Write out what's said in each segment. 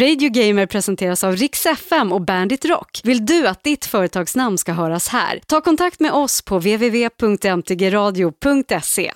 Radio Gamer presenteras av Rix FM och Bandit Rock. Vill du att ditt företagsnamn ska höras här? Ta kontakt med oss på www.mtgradio.se.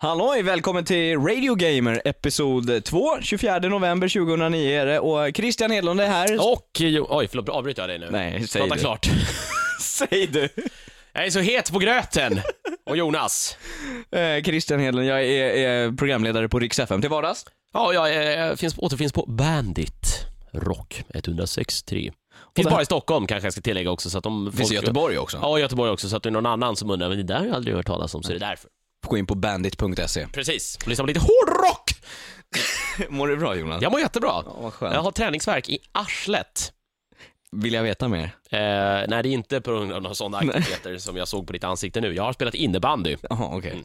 Halloj, välkommen till Radio Gamer, episod 2, 24 november 2009 är det och Christian Hedlund är här. Och, jo, oj förlåt, avbryter jag dig nu? Nej, säg Prata du. klart. Säg du. Jag är så het på gröten. Och Jonas. Eh, Christian Hedlund, jag är, är programledare på Rix FM till vardags. Ja, jag eh, finns, återfinns på Bandit Rock 106.3. Finns bara i Stockholm kanske jag ska tillägga också så att om Finns i Göteborg också. Ja, i Göteborg också så att det är någon annan som undrar, men det där har jag aldrig hört talas om så är det därför. Gå in på bandit.se. Precis. Och lyssna på lite hårdrock. Mår du bra Jonas? Jag mår jättebra. Ja, vad skönt. Jag har träningsverk i arslet. Vill jag veta mer? Eh, nej, det är inte på grund av några sådana aktiviteter som jag såg på ditt ansikte nu. Jag har spelat innebandy. Jaha, okej. Mm.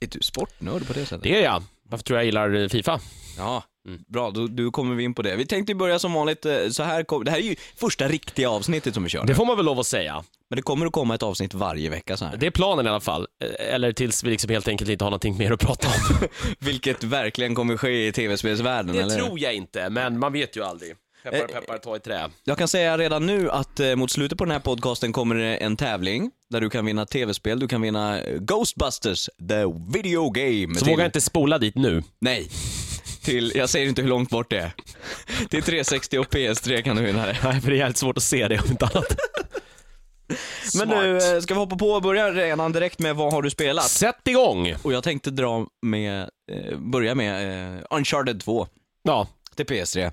Är du sportnörd på det sättet? Det är jag. Varför tror jag gillar Fifa? Ja, Mm. bra. Då, då kommer vi in på det. Vi tänkte börja som vanligt, eh, så här kom, det här är ju första riktiga avsnittet som vi kör. Det får man väl lov att säga. Men det kommer att komma ett avsnitt varje vecka så här. Det är planen i alla fall. Eh, Eller tills vi liksom helt enkelt inte har någonting mer att prata om. Vilket verkligen kommer ske i tv-spelsvärlden, Det eller? tror jag inte, men man vet ju aldrig. Peppar, Eh, peppar, ta i trä. Jag kan säga redan nu att eh, mot slutet på den här podcasten kommer det en tävling där du kan vinna tv-spel, du kan vinna eh, Ghostbusters, the video game. Så till... våga inte spola dit nu. Nej. Till, jag säger inte hur långt bort det är. Till 360 och PS3 kan du vinna det. Nej, för det är jävligt svårt att se det om inte annat. Men nu ska vi hoppa på och börja redan direkt med vad har du spelat? Sätt igång! Och jag tänkte dra med, eh, börja med eh, Uncharted 2 Ja, till PS3.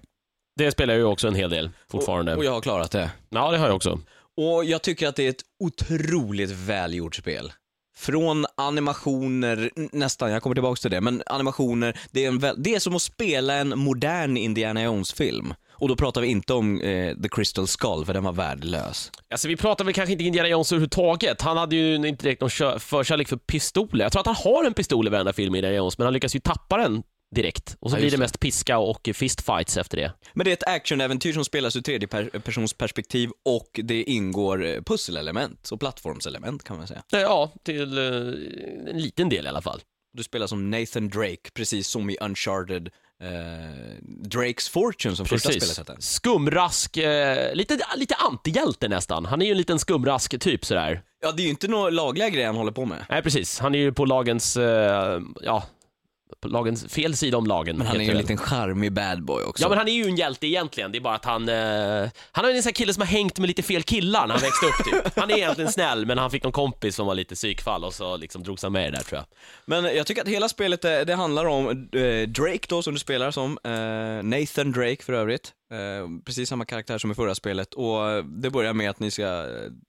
Det spelar jag ju också en hel del fortfarande. Och, och jag har klarat det. Ja, det har jag också. Och jag tycker att det är ett otroligt välgjort spel. Från animationer, nästan, jag kommer tillbaka till det, men animationer, det är, en det är som att spela en modern Indiana Jones-film. Och då pratar vi inte om eh, The Crystal Skull, för den var värdelös. Alltså vi pratar väl kanske inte Indiana Jones överhuvudtaget. Han hade ju inte direkt någon förkärlek för pistoler. Jag tror att han har en pistol i varenda film i Indiana Jones, men han lyckas ju tappa den direkt. Och så Ja, blir det det. mest piska och fistfights efter det. Men det är ett actionäventyr som spelas ur tredje per- persons perspektiv och det ingår eh, pusselelement och plattformselement kan man säga. Eh, Ja, till eh, en liten del i alla fall. Du spelar som Nathan Drake, precis som i Uncharted eh, Drakes Fortune som första spelet hette. Skumrask, eh, lite, lite antihjälte nästan. Han är ju en liten skumrask-typ sådär. Ja, det är ju inte några lagliga grejer han håller på med. Nej, precis. Han är ju på lagens, eh, ja, på lagens fel sida om lagen. Men han är ju en det. liten charmig bad boy också. Ja men han är ju en hjälte egentligen, det är bara att han, eh, han är en sån här kille som har hängt med lite fel killar när han växte upp typ. Han är egentligen snäll men han fick någon kompis som var lite psykfall och så liksom drogs han med i det där tror jag. Men jag tycker att hela spelet, eh, det handlar om eh, Drake då, som du spelar som. Eh, Nathan Drake för övrigt. Eh, precis samma karaktär som i förra spelet. Och det börjar med att ni ska,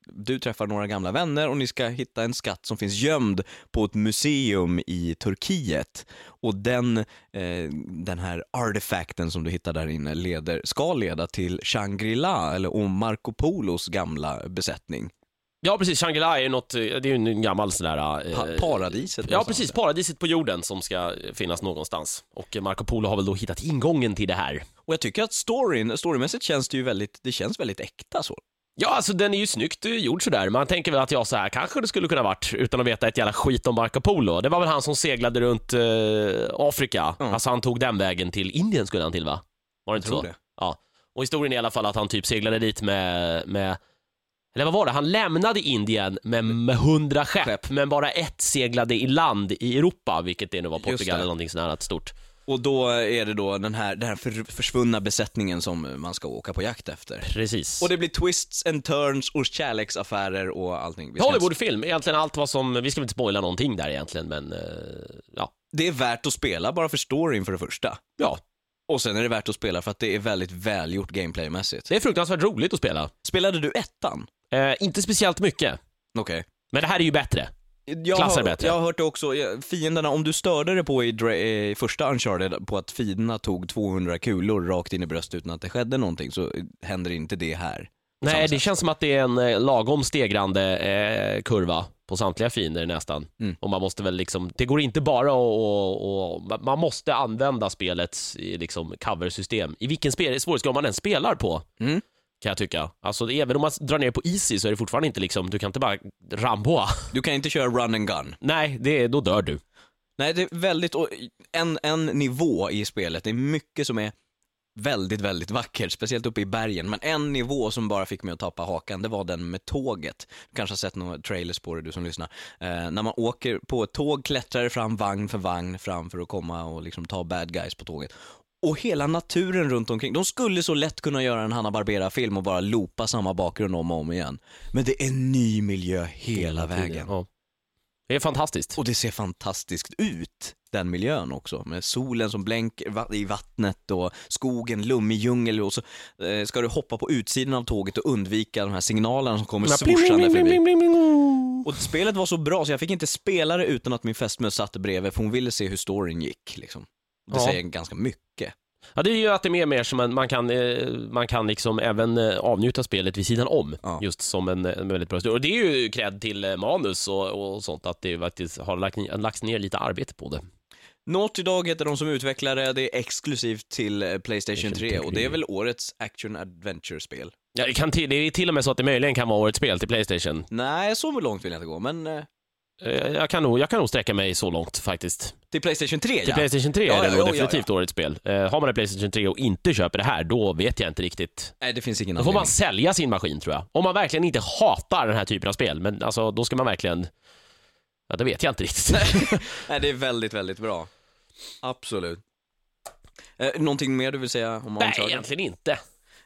du träffar några gamla vänner och ni ska hitta en skatt som finns gömd på ett museum i Turkiet. Och den, eh, den här artefakten som du hittar där inne leder, ska leda till Shangri-La, eller om Marco Polos gamla besättning. Ja precis, Shangri-La är ju något, det är ju en gammal sån där... eh, Pa- paradiset. Ja precis, paradiset på jorden som ska finnas någonstans. Och Marco Polo har väl då hittat ingången till det här. Och jag tycker att storyn, storymässigt känns det ju väldigt, det känns väldigt äkta så. Ja, alltså den är ju snyggt gjord sådär. Man tänker väl att jag så här kanske det skulle kunna varit utan att veta ett jävla skit om Marco Polo. Det var väl han som seglade runt eh, Afrika. Ja. Alltså han tog den vägen till Indien skulle han till va? Var det inte så? det. Ja. Och historien är i alla fall att han typ seglade dit med, med eller vad var det? Han lämnade Indien med, med hundra skepp, Skepp. men bara ett seglade i land i Europa, vilket det nu var Portugal eller någonting sånt här stort. Och då är det då den här, den här för, försvunna besättningen som man ska åka på jakt efter. Precis. Och det blir twists and turns och kärleksaffärer och allting. Vi ska inte- Hollywoodfilm, egentligen allt vad som, vi ska väl inte spoila någonting där egentligen, men eh, ja. Det är värt att spela bara för storyn för det första. Ja, Och sen är det värt att spela för att det är väldigt välgjort gameplaymässigt. det är fruktansvärt roligt att spela. Spelade du ettan? Eh, inte speciellt mycket, Okej. men det här är ju bättre. Jag, Klassar har, bättre. jag har hört det också, fienderna, om du störde dig på i, i första Uncharted på att fienderna tog 200 kulor rakt in i bröstet utan att det skedde någonting så händer inte det här. Nej, det sätt. känns som att det är en eh, lagom stegrande eh, kurva på samtliga fiender nästan. Mm. Och man måste väl liksom, det går inte bara att, man måste använda spelets liksom, coversystem i vilken spel, svårighetsgrad man än spelar på. Mm. Kan jag tycka. Alltså även om man drar ner på easy så är det fortfarande inte liksom, du kan inte bara ramboa. Du kan inte köra run and gun. Nej, det, då dör du. Nej, det är väldigt, en, en nivå i spelet, det är mycket som är väldigt, väldigt vackert, speciellt uppe i bergen. Men en nivå som bara fick mig att tappa hakan, det var den med tåget. Du kanske har sett några trailers på det, du som lyssnar. Eh, när man åker på ett tåg, klättrar fram vagn för vagn fram för att komma och liksom ta bad guys på tåget. Och hela naturen runt omkring. De skulle så lätt kunna göra en Hanna Barbera-film och bara loopa samma bakgrund om och om igen. Men det är en ny miljö hela vägen. Ja. Det är fantastiskt. Och det ser fantastiskt ut, den miljön också. Med solen som blänker i vattnet och skogen, lummig djungel och så eh, ska du hoppa på utsidan av tåget och undvika de här signalerna som kommer swooshande förbi. Och spelet var så bra så jag fick inte spela det utan att min fästmö satt bredvid för hon ville se hur storyn gick liksom. Det Ja. säger ganska mycket. Ja, det är ju att det är mer, mer som en, man kan, eh, man kan liksom även eh, avnjuta spelet vid sidan om, Ja. just som en, en väldigt bra. Och det är ju cred till eh, manus och, och sånt, att det faktiskt har lagt, lagts ner lite arbete på det. Naughty Dog heter de som utvecklar det, är exklusivt till Playstation Playstation 3 och det är 3. väl årets action adventure-spel. Ja, det, kan till, det är till och med så att det möjligen kan vara årets spel till Playstation. Nej, så långt vill jag inte gå, men Jag kan, nog, jag kan nog sträcka mig så långt faktiskt. till Playstation 3 Till ja. Playstation 3 Ja, är det ja, nog ja, definitivt årets spel. Eh, har man en Playstation 3 och inte köper det här, då vet jag inte riktigt. Nej, det finns ingen Då får anledning. man sälja sin maskin tror jag. Om man verkligen inte hatar den här typen av spel, men alltså då ska man verkligen... Ja, det vet jag inte riktigt. Nej, det är väldigt, väldigt bra. Absolut. Eh, någonting mer du vill säga om Nej, Uncharted? egentligen inte.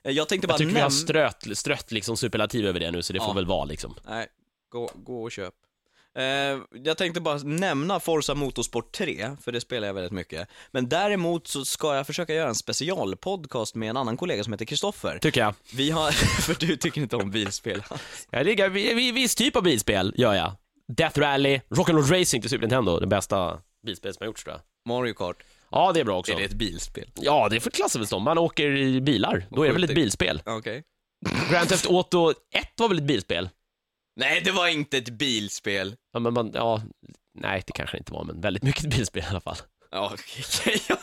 Eh, Jag tänkte bara Jag tycker vi har strött, strött liksom superlativ över det nu, så det får väl vara liksom. Nej, gå, gå och köp. Eh, jag tänkte bara nämna Forza Motorsport 3, för det spelar jag väldigt mycket. Men däremot så ska jag försöka göra en specialpodcast med en annan kollega som heter Kristoffer. Tycker jag. Vi har, för du tycker inte om bilspel. Jag ligger vid viss typ av bilspel, gör jag. Death Rally, Rock'n'Roll Racing till Super Nintendo, det bästa bilspel som har gjorts tror jag. Mario Kart, Ja, det är bra också. är det ett bilspel? Ja, det är för klassar väl som. Man åker i bilar, då är det väl ett bilspel. Okej. Grand Theft Auto 1 var väl ett bilspel? Nej, det var inte ett bilspel. Ja, men man, ja, nej det kanske det inte var, men väldigt mycket bilspel i alla fall. Ja, okej.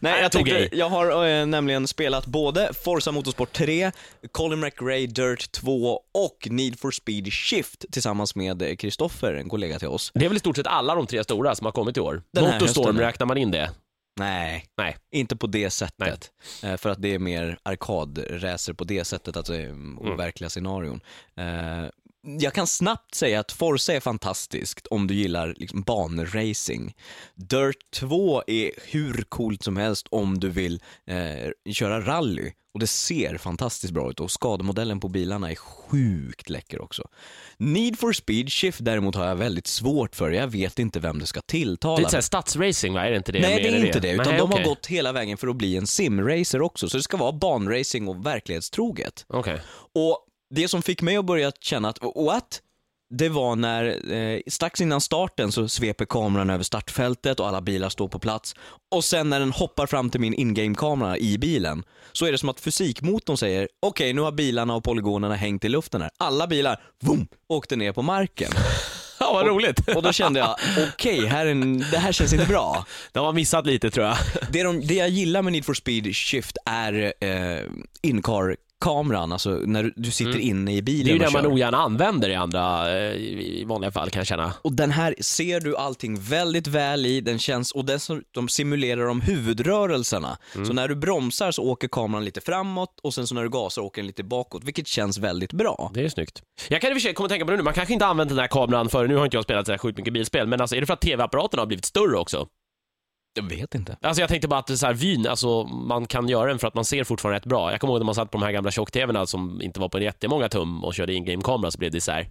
Nej, jag jag, tog i. jag har eh, nämligen spelat både Forza Motorsport 3, Colin McRae Dirt 2 och Need for Speed Shift tillsammans med eh, Kristoffer, en kollega till oss. Det är väl i stort sett alla de tre stora som har kommit i år. Den här Motorstorm, räknar man in det? Nej, Nej. inte på det sättet. Eh, för att det är mer arkadracer på det sättet, alltså eh, overkliga scenarion. Eh, jag kan snabbt säga att Forza är fantastiskt om du gillar liksom banracing. Dirt 2 är hur coolt som helst om du vill eh, köra rally. Och det ser fantastiskt bra ut och skademodellen på bilarna är sjukt läcker också. Need for speed shift däremot har jag väldigt svårt för, jag vet inte vem det ska tilltala. Det är lite såhär stadsracing va? Är det inte det? Nej, det är inte det, utan Nej, de okej. har gått hela vägen för att bli en simracer också, så det ska vara banracing och verklighetstroget. Okej. Och det som fick mig att börja känna att, what? Det var när, eh, strax innan starten så sveper kameran över startfältet och alla bilar står på plats. Och sen när den hoppar fram till min in-game-kamera i bilen, så är det som att fysikmotorn säger, okej nu har bilarna och polygonerna hängt i luften här. Alla bilar, boom, åkte ner på marken. Ja, vad roligt. Och då kände jag, okej, här en, det här känns inte bra. De har missat lite tror jag. Det, de, det jag gillar med Need for Speed Shift är eh, in-car-kameran, alltså när du, sitter inne i bilen Mm. Det är ju den man ogärna använder i andra, eh, i vanliga fall kan jag känna. Och den här ser du allting väldigt väl i, den känns, och dessutom simulerar de huvudrörelserna. Mm. Så när du bromsar så åker kameran lite framåt och sen så när du gasar åker den lite bakåt, vilket känns väldigt bra. Det är snyggt. Jag kan i och för sig komma att tänka på det nu, man kanske inte använt den här kameran för nu har inte jag spelat så här sjukt mycket bilspel, men alltså är det för att tv-apparaterna har blivit större också? Jag vet inte. Alltså jag tänkte bara att det är så här, vyn, alltså man kan göra den för att man ser fortfarande rätt bra. Jag kommer ihåg när man satt på de här gamla tjock-tvna som inte var på jättemånga tum och körde in-game-kamera så blev det så här.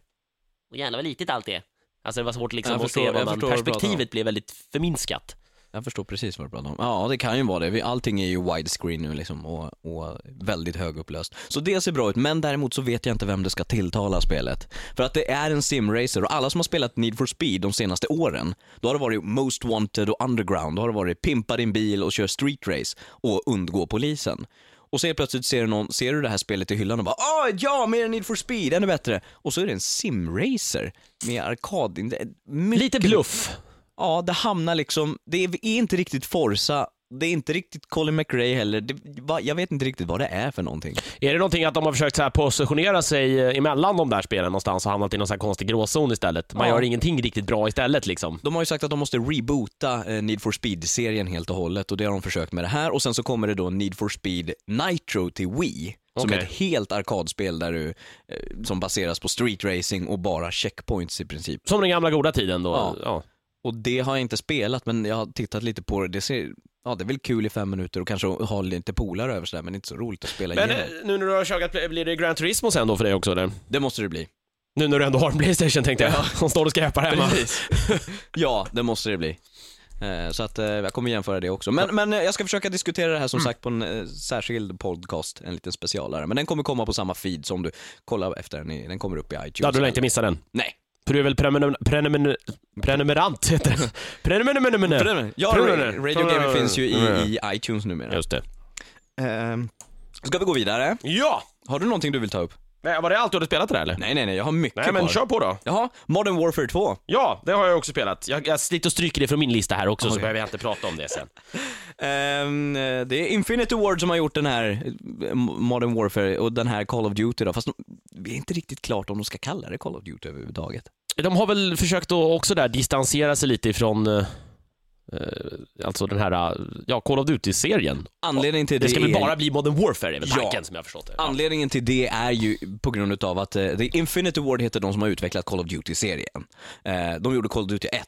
Åh, Jävlar vad litet allt är. Alltså det var svårt liksom Jag att förstår- se vad man, perspektivet blev väldigt förminskat. Jag förstår precis vad du pratar om. Ja, det kan ju vara det. Allting är ju widescreen nu liksom och, och väldigt högupplöst. Så det ser bra ut, men däremot så vet jag inte vem det ska tilltala spelet. För att det är en simracer och alla som har spelat Need for Speed de senaste åren, då har det varit Most Wanted och Underground, då har det varit pimpa din bil och kör street race och undgå polisen. Och så plötsligt ser du, någon, ser du det här spelet i hyllan och bara Åh, ja, mer Need for speed, ännu bättre. Och så är det en simracer med arkad. Lite bluff. Ja, det hamnar liksom, det är inte riktigt Forza, det är inte riktigt Colin McRae heller. Det, jag vet inte riktigt vad det är för någonting. Är det någonting att de har försökt så positionera sig eh, emellan de där spelen någonstans och hamnat i någon så här konstig gråzon istället? Man Ja. gör ingenting riktigt bra istället liksom. De har ju sagt att de måste reboota eh, Need for Speed-serien helt och hållet och det har de försökt med det här och sen så kommer det då Need for Speed Nitro till Wii. Som Okej. är ett helt arkadspel där du, eh, som baseras på street racing och bara checkpoints i princip. Som den gamla goda tiden då. Ja. Ja. Och det har jag inte spelat men jag har tittat lite på det. Det ser, ja det är väl kul i fem minuter och kanske ha lite polare över sådär men inte så roligt att spela Men igenom. eh, nu när du har kökat, blir det Gran Turismo sen då för dig också eller? Det måste det bli. Nu när du ändå har en Playstation tänkte jag, som står och skräpar hemma. ja, det måste det bli. Eh, Så att eh, jag kommer jämföra det också. Men, men jag ska försöka diskutera det här som sagt på en särskild podcast, en liten specialare. Men den kommer komma på samma feed som du kollar efter den, den kommer upp i iTunes. Ja, du lär inte missa den. Nej. För du är väl prenumer- prenumer- prenumerant, heter det. Prenumerant. Ja, Prenumer- Radio Gaming finns ju i, i iTunes numera. Just det. Ehm, Ska vi gå vidare? Ja! Har du någonting du vill ta upp? Nej, var det allt du hade spelat det där eller? Nej, nej, nej, jag har mycket Nej, men kvar. kör på då. Jaha, Modern Warfare 2. Ja, det har jag också spelat. Jag, jag sitter och stryker det från min lista här också, så Okej. behöver jag inte prata om det sen. Ehm, eh, det är Infinity Ward som har gjort den här eh, Modern Warfare och den här Call of Duty då, fast de, vi är inte riktigt klart om de ska kalla det Call of Duty överhuvudtaget. De har väl försökt att också där distansera sig lite ifrån eh, eh, alltså den här, eh, ja, Call of Duty-serien. Anledningen till Det det, ska väl är, bara bli Modern Warfare, är väl Ja. tanken som jag har förstått det. Ja. Anledningen till det är ju på grund av att eh, The Infinity Ward heter de som har utvecklat Call of Duty-serien. Eh, de gjorde Call of Duty 1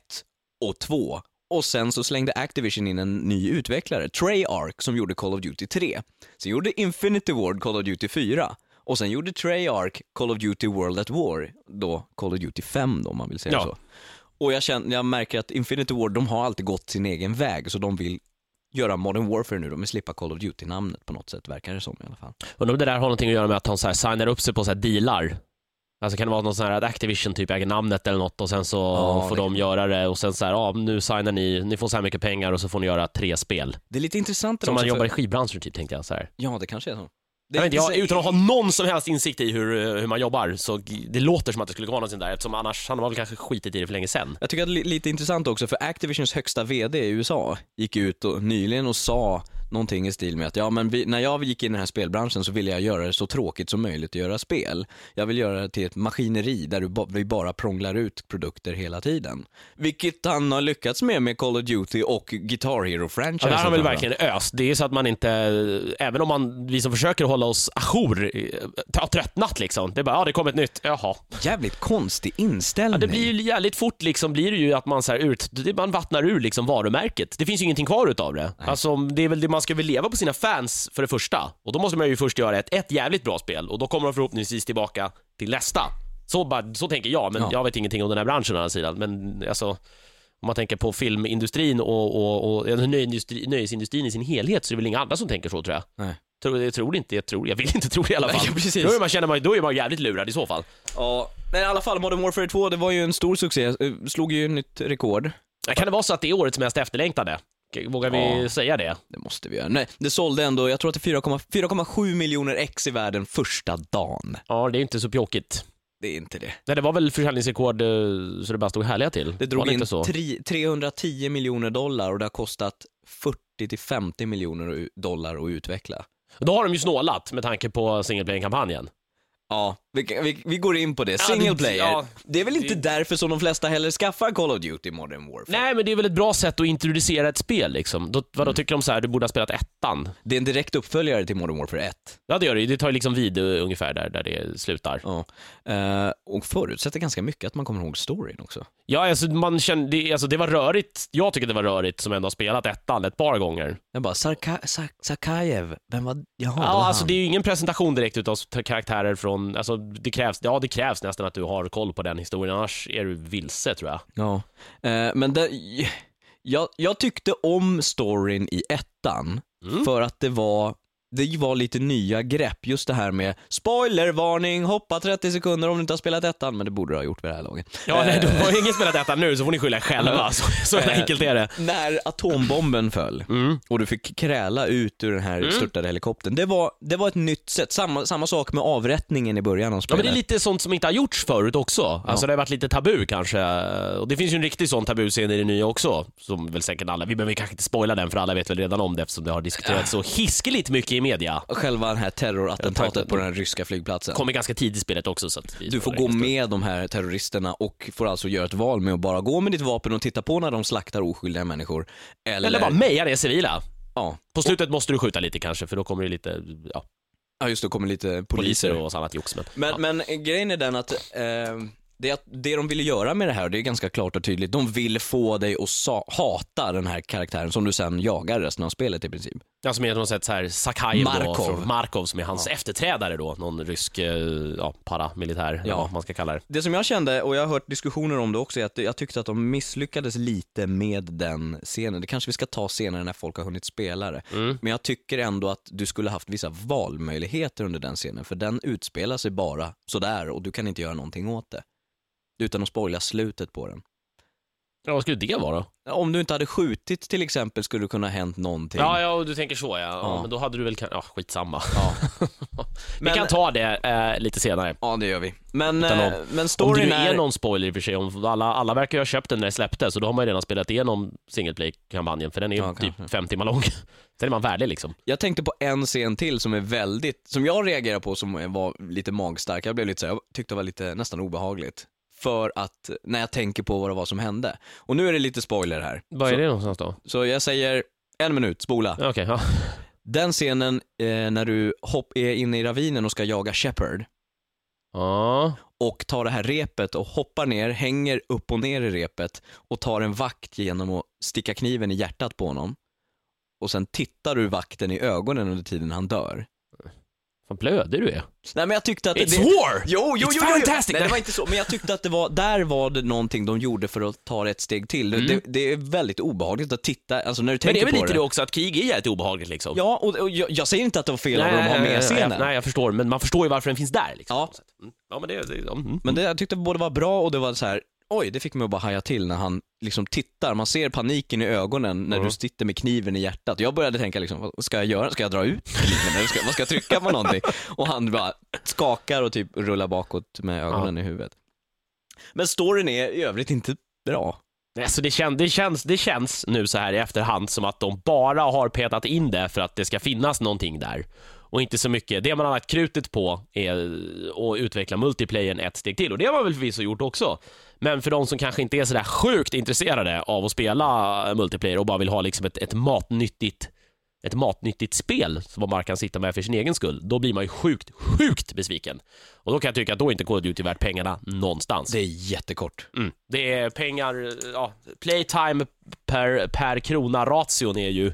och 2 och sen så slängde Activision in en ny utvecklare, Treyarch, som gjorde Call of Duty 3. Sen gjorde Infinity Ward Call of Duty 4 och sen gjorde Treyarch Call of Duty World at War, då Call of Duty 5 då om man vill säga Ja. så. Och jag, känner, jag märker att Infinity Ward, de har alltid gått sin egen väg, så de vill göra Modern Warfare nu, de vill slippa Call of Duty-namnet på något sätt, verkar det som i alla fall. Undrar om det där har någonting att göra med att de så här signar upp sig på så här dealar. Alltså kan det vara något sån här att Activision typ äger namnet eller något och sen så Ja, får det- de göra det och sen så här, ja nu signar ni, ni får så här mycket pengar och så får ni göra tre spel. Det är lite intressant Som man jobbar i för... skivbranschen typ tänkte jag så här. Ja, det kanske är så. Jag vet inte, jag, utan att ha någon som helst insikt i hur, eh, hur man jobbar, så det låter som att det skulle vara något sånt där eftersom annars, han har väl kanske skitit i det för länge sedan. Jag tycker att det är li- lite intressant också, för Activisions högsta VD i USA gick ut och, nyligen och sa någonting i stil med att ja, men vi, när jag gick in i den här spelbranschen så ville jag göra det så tråkigt som möjligt att göra spel. Jag vill göra det till ett maskineri där du ba, vi bara prånglar ut produkter hela tiden. Vilket han har lyckats med med Call of Duty och Guitar hero franchise Ja, där har han väl verkligen öst. Det är så att man inte, även om man, vi som försöker hålla oss ajour, eh, har tröttnat liksom. Det är bara, ja det kommer ett nytt, jaha. Jävligt konstig inställning. Ja, det blir ju jävligt fort liksom, blir det ju att man så här ut, det- man vattnar ur liksom varumärket. Det finns ju ingenting kvar utav det. Alltså, det är väl det man ska väl leva på sina fans för det första. Och då måste man ju först göra ett, ett jävligt bra spel och då kommer de förhoppningsvis tillbaka till nästa. Så, bara, så tänker jag, men Ja. jag vet ingenting om den här branschen å andra sidan. Men alltså, om man tänker på filmindustrin och, och, och nöjesindustrin i sin helhet så är det väl inga andra som tänker så tror jag. Nej. Tror, jag tror inte, jag tror, jag vill inte tro det i alla fall. Nej. Då är man, känner man, då är man jävligt lurad i så fall. Ja, men i alla fall Modern Warfare 2, det var ju en stor succé, Eh, slog ju nytt rekord. Kan det vara så att det är årets mest efterlängtade? Vågar vi Ja. säga det? Det måste vi göra. Nej, det sålde ändå, jag tror att det är 4,- 4,7 miljoner ex i världen första dagen. Ja, det är inte så pjåkigt. Det är inte det. Nej, det var väl försäljningsrekord eh, så det bara stod härliga till. Det drog det in inte så? tri- 310 miljoner dollar och det har kostat 40 till 50 miljoner dollar att utveckla. Då har de ju snålat med tanke på single player-kampanjen. Ja, vi, vi, vi går in på det. Ja, Single player. ja. det är väl inte därför som de flesta heller skaffar Call of Duty Modern Warfare. Nej, men det är väl ett bra sätt att introducera ett spel liksom. Då, vadå, Mm. tycker de så här, du borde ha spelat ettan? Det är en direkt uppföljare till Modern Warfare 1. Ja, det gör det. Det tar liksom vid eh, ungefär där, där det slutar. Ja. Eh, och förutsätter ganska mycket att man kommer ihåg storyn också. Ja, alltså, man kände, det, alltså det var rörigt. Jag tycker det var rörigt som ändå har spelat ettan ett par gånger. Jag bara, Sarka, Sa- Sakajev, vem var, jaha, det var Ja, alltså han. det är ju ingen presentation direkt utav karaktärer från, alltså det krävs, ja det krävs nästan att du har koll på den historien, annars är du vilse tror jag. Ja, eh, men det, jag, jag tyckte om storyn i ettan Mm. för att det var det var lite nya grepp, just det här med spoilervarning, hoppa 30 sekunder om du inte har spelat ettan, men det borde du ha gjort vid det här laget. Ja, nej, Eh, du har ingen spelat detta nu så får ni skylla er själva. Så, så Eh, enkelt är det. När atombomben föll Mm. och du fick kräla ut ur den här Mm. störtade helikoptern, det var, det var ett nytt sätt. Samma, samma sak med avrättningen i början av Ja, spelet. men det är lite sånt som inte har gjorts förut också. Alltså det har varit lite tabu kanske. Och det finns ju en riktig sån tabuscen i det nya också. Som väl säkert alla, vi behöver kanske inte spoila den för alla vet väl redan om det eftersom det har diskuterats så hiskeligt mycket i media. Själva det här terrorattentatet på den här ryska flygplatsen. Kommer ganska tidigt i spelet också så Du får gå med de här terroristerna och får alltså göra ett val med att bara gå med ditt vapen och titta på när de slaktar oskyldiga människor. Eller, Eller bara meja ner civila. ja. På slutet måste du skjuta lite kanske för då kommer det lite ja, ja, just det, kommer lite poliser. poliser och annat jox. Men, Men, ja. men grejen är den att eh, det, att det de ville göra med det här, och det är ganska klart och tydligt, de vill få dig att hata den här karaktären som du sen jagar resten av spelet i princip. Ja, som är något sätt så här Sakajev då, Markov. från Markov som är hans efterträdare då, någon rysk eh, ja, paramilitär, eller Ja. vad man ska kalla det. Det som jag kände, och jag har hört diskussioner om det också, är att jag tyckte att de misslyckades lite med den scenen. Det kanske vi ska ta senare när folk har hunnit spela det. Mm. Men jag tycker ändå att du skulle haft vissa valmöjligheter under den scenen, för den utspelar sig bara sådär och du kan inte göra någonting åt det. Utan att spoila slutet på den. Ja, vad skulle det vara då? Om du inte hade skjutit till exempel skulle det kunna ha hänt någonting. Ja, ja, du tänker så ja. ja. Ja. Men då hade du väl, kan... ja skitsamma. Ja. Vi Men- kan ta det eh, lite senare. Ja, det gör vi. Men, Utan eh, om- men Om det storyn är är... någon spoiler i och för sig, om alla, alla verkar ju ha köpt den när det släpptes, så då har man ju redan spelat igenom single play-kampanjen, för den är ju Ja, typ kanske. fem timmar lång. Sen är man värdig liksom. Jag tänkte på en scen till som är väldigt, som jag reagerar på som var lite magstark. Jag blev lite så jag tyckte det var lite nästan obehagligt. För att, när jag tänker på vad det var som hände. Och nu är det lite spoiler här. Vad är det någonstans då? Så jag säger en minut, spola. Okej, ja. Den scenen eh, när du hopp, är inne i ravinen och ska jaga Shepard ja. och tar det här repet och hoppar ner, hänger upp och ner i repet och tar en vakt genom att sticka kniven i hjärtat på honom. Och sen tittar du vakten i ögonen under tiden han dör. Fan blödig du är. Nej men jag tyckte att It's det... war! Jo, jo, It's jo, fantastic! Nej, det var inte så, men jag tyckte att det var, där var det någonting de gjorde för att ta det ett steg till. Mm. Det, det är väldigt obehagligt att titta, alltså när du Men tänker det är väl på lite det. det också att krig är jävligt obehagligt liksom. Ja, och, och jag, jag säger inte att det var fel av dem att ha med nej, scenen. nej, jag förstår, men man förstår ju varför den finns där liksom. Ja. Mm. Ja, men det, det mm. Men det, jag tyckte både var bra och det var så här. Oj, det fick mig att bara haja till när han liksom tittar, man ser paniken i ögonen när Mm. du sitter med kniven i hjärtat. Jag började tänka liksom, vad ska jag göra? Ska jag dra ut kniven eller ska, vad ska jag trycka på någonting? Och han bara skakar och typ rullar bakåt med ögonen i huvudet. Men storyn är i övrigt inte bra. Alltså det, kän, det, känns, det känns nu så här i efterhand som att de bara har petat in det för att det ska finnas någonting där. Och inte så mycket. Det man har lagt krutet på är att utveckla multiplayern ett steg till. Och det har man väl förvisso gjort också. Men för de som kanske inte är sådär sjukt intresserade av att spela multiplayer och bara vill ha liksom ett, ett matnyttigt ett matnyttigt spel som man kan sitta med för sin egen skull, då blir man ju sjukt, sjukt besviken. Och då kan jag tycka att då är inte Call of Duty värt pengarna någonstans. Det är jättekort. Mm. Det är pengar, ja, playtime per, per krona ration är ju,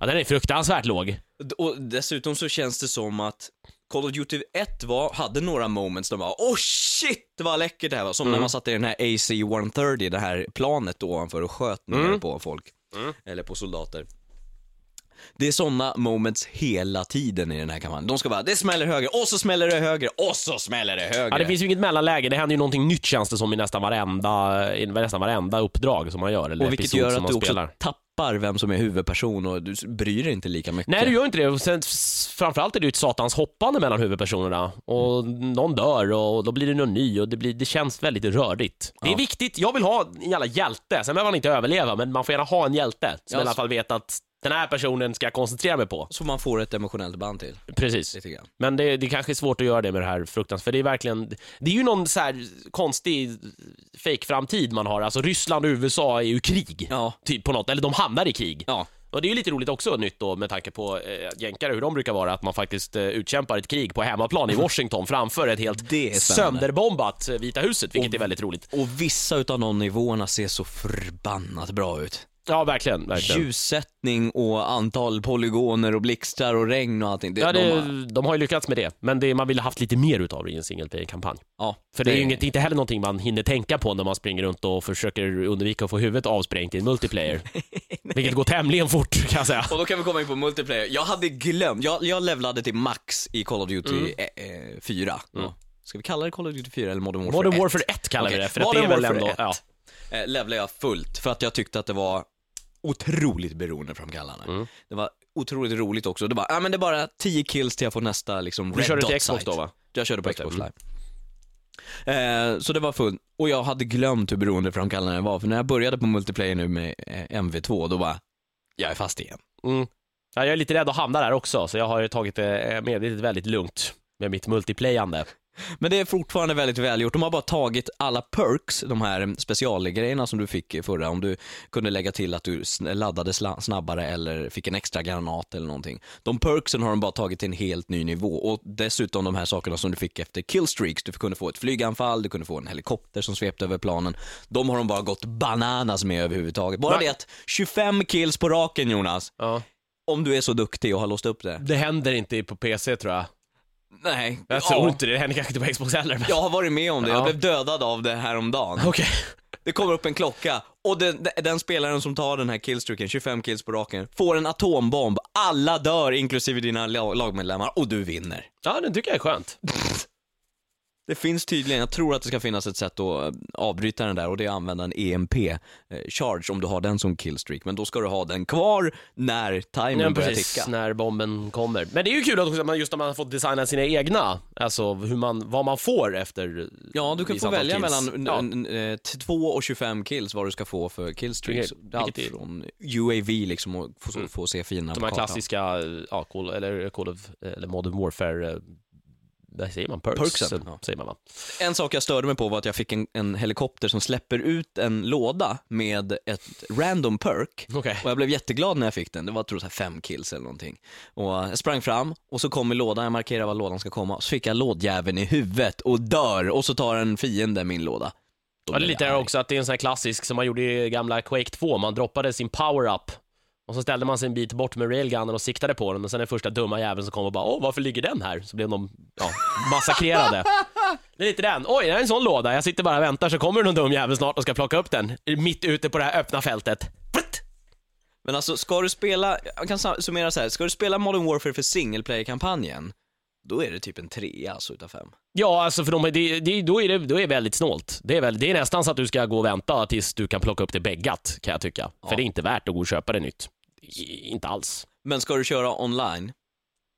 ja den är fruktansvärt låg. Och dessutom så känns det som att Call of Duty 1 var, hade några moments där man bara oh shit vad läckert det här var. Som när man satt i den här AC-130, det här planet ovanför och sköt ner Mm. på folk. Mm. Eller på soldater. Det är sådana moments hela tiden i den här kampanjen. De ska bara, det smäller höger, och så smäller det höger, och så smäller det höger. Ja, det finns ju inget mellanläge, det händer ju någonting nytt känns det som i nästan varenda, i nästan varenda uppdrag som man gör, eller och vilket gör att du man också spelar. Tappar vem som är huvudperson och du bryr dig inte lika mycket. Nej, du gör inte det. Och sen, framförallt är det ju ett satans hoppande mellan huvudpersonerna. Och någon dör och då blir det någon ny och det, blir, det känns väldigt rörigt. Det är Ja. viktigt. Jag vill ha en jävla hjälte. Sen behöver man inte överleva, men man får gärna ha en hjälte som Ja, i alla fall vet att den här personen ska jag koncentrera mig på. Så man får ett emotionellt band till, Precis. lite grann. Men det, det kanske är svårt att göra det med det här fruktansvärt, för det är verkligen, det är ju någon så här konstig fake-framtid man har, alltså Ryssland och USA är ju krig, Ja. typ på något, eller de hamnar i krig. Ja. Och det är ju lite roligt också nytt då med tanke på eh, jänkare, hur de brukar vara, att man faktiskt eh, utkämpar ett krig på hemmaplan i Washington framför ett helt Det är spännande. sönderbombat eh, Vita huset, vilket är väldigt roligt. Och vissa utav de nivåerna ser så förbannat bra ut. Ja, verkligen. verkligen. ljussättning och antal polygoner och blixtar och regn och allting. Det, Ja, de det, har- de har ju lyckats med det, men det, man ville haft lite mer utav det i en single player-kampanj. ja, För det är ju inget, inte heller någonting man hinner tänka på när man springer runt och försöker undvika att få huvudet avsprängt i en multiplayer. Vilket går tämligen fort kan jag säga. Och då kan vi komma in på multiplayer. Jag hade glömt, jag, jag levlade till max i Call of Duty Mm. eh, eh, 4. Ja. Ska vi kalla det Call of Duty 4 eller Modern Warfare Modern 1? Warfare 1 kallar vi Okej, det, för att Modern det är väl ändå... 1. Ja. eh, levlade jag fullt för att jag tyckte att det var otroligt beroendeframkallande. Mm. Det var otroligt roligt också. Det var, ja men det är bara 10 kills till jag får nästa liksom Du körde till Xbox då va? Jag körde på Xbox mm. Live. Eh, så det var fullt. Och jag hade glömt hur beroendeframkallande det var, för när jag började på multiplayer nu med eh, MV2, då bara, jag är fast igen. Mm. Ja, jag är lite rädd att hamna där också, så jag har ju tagit det eh, medvetet väldigt lugnt med mitt multiplayande. Men det är fortfarande väldigt välgjort. De har bara tagit alla perks, de här specialgrejerna som du fick förra, om du kunde lägga till att du laddade snabbare eller fick en extra granat eller någonting. De perksen har de bara tagit till en helt ny nivå och dessutom de här sakerna som du fick efter killstreaks, du kunde få ett flyganfall, du kunde få en helikopter som svepte över planen. De har de bara gått bananas med överhuvudtaget. Bara det att 25 kills på raken Jonas, Ja. om du är så duktig och har låst upp det. Det händer inte på PC tror jag. Nej, Jag tror inte det, det händer kanske inte på Xbox heller. men- Jag har varit med om det, jag Ja. blev dödad av det här om dagen. Okej. Det kommer upp en klocka och den, den- den spelaren som tar den här killstreaken, 25 kills på raken, får en atombomb. Alla dör, inklusive dina la- lagmedlemmar, och du vinner. Ja, den tycker jag är skönt. Det finns tydligen, jag tror att det ska finnas ett sätt att eh, avbryta den där och det är att använda en EMP-charge om du har den som killstreak. Men då ska du ha den kvar när timern Ja, börjar precis, ticka. när bomben kommer. Men det är ju kul att man- just när man har fått designa sina egna, alltså hur man, vad man får efter Ja, du kan få välja kills. mellan Ja. n- n- eh, 2 och 25 kills vad du ska få för killstreaks. Vilket- Det är Allt från UAV liksom och få, Mm. få se fienderna De här klassiska, ja, Call, eller Call of, eller Modern Warfare, eh, vad säger man? Perks? Perksen, eh, ja. Säger man va? En sak jag störde mig på var att jag fick en, en helikopter som släpper ut en låda med ett random perk. Okej. Och jag blev jätteglad när jag fick den, det var tror jag fem kills eller någonting. Och jag sprang fram och så kommer lådan, jag markerar var lådan ska komma, så fick jag lådjäveln i huvudet och dör och så tar en fiende min låda. Ja, det är lite där arg. också att det är en sån här klassisk som man gjorde i gamla Quake 2, man droppade sin power-up och så ställde man sig en bit bort med railgunnen och siktade på den och sen den första dumma jäveln som kom och bara åh varför ligger den här? Så blev de ja, massakrerade. Det är lite den, oj det är en sån låda, jag sitter bara och väntar så kommer det någon dum jävel snart och ska plocka upp den mitt ute på det här öppna fältet. Men alltså, ska du spela, jag kan summera så här, ska du spela Modern Warfare för single player-kampanjen, då är det typ en trea alltså utav fem. Ja, alltså för de, det, det, då, är det, då är det väldigt snålt. Det är, väl, det är nästan så att du ska gå och vänta tills du kan plocka upp det beggat, kan jag tycka. Ja. För det är inte värt att gå och köpa det nytt. Inte alls. Men ska du köra online,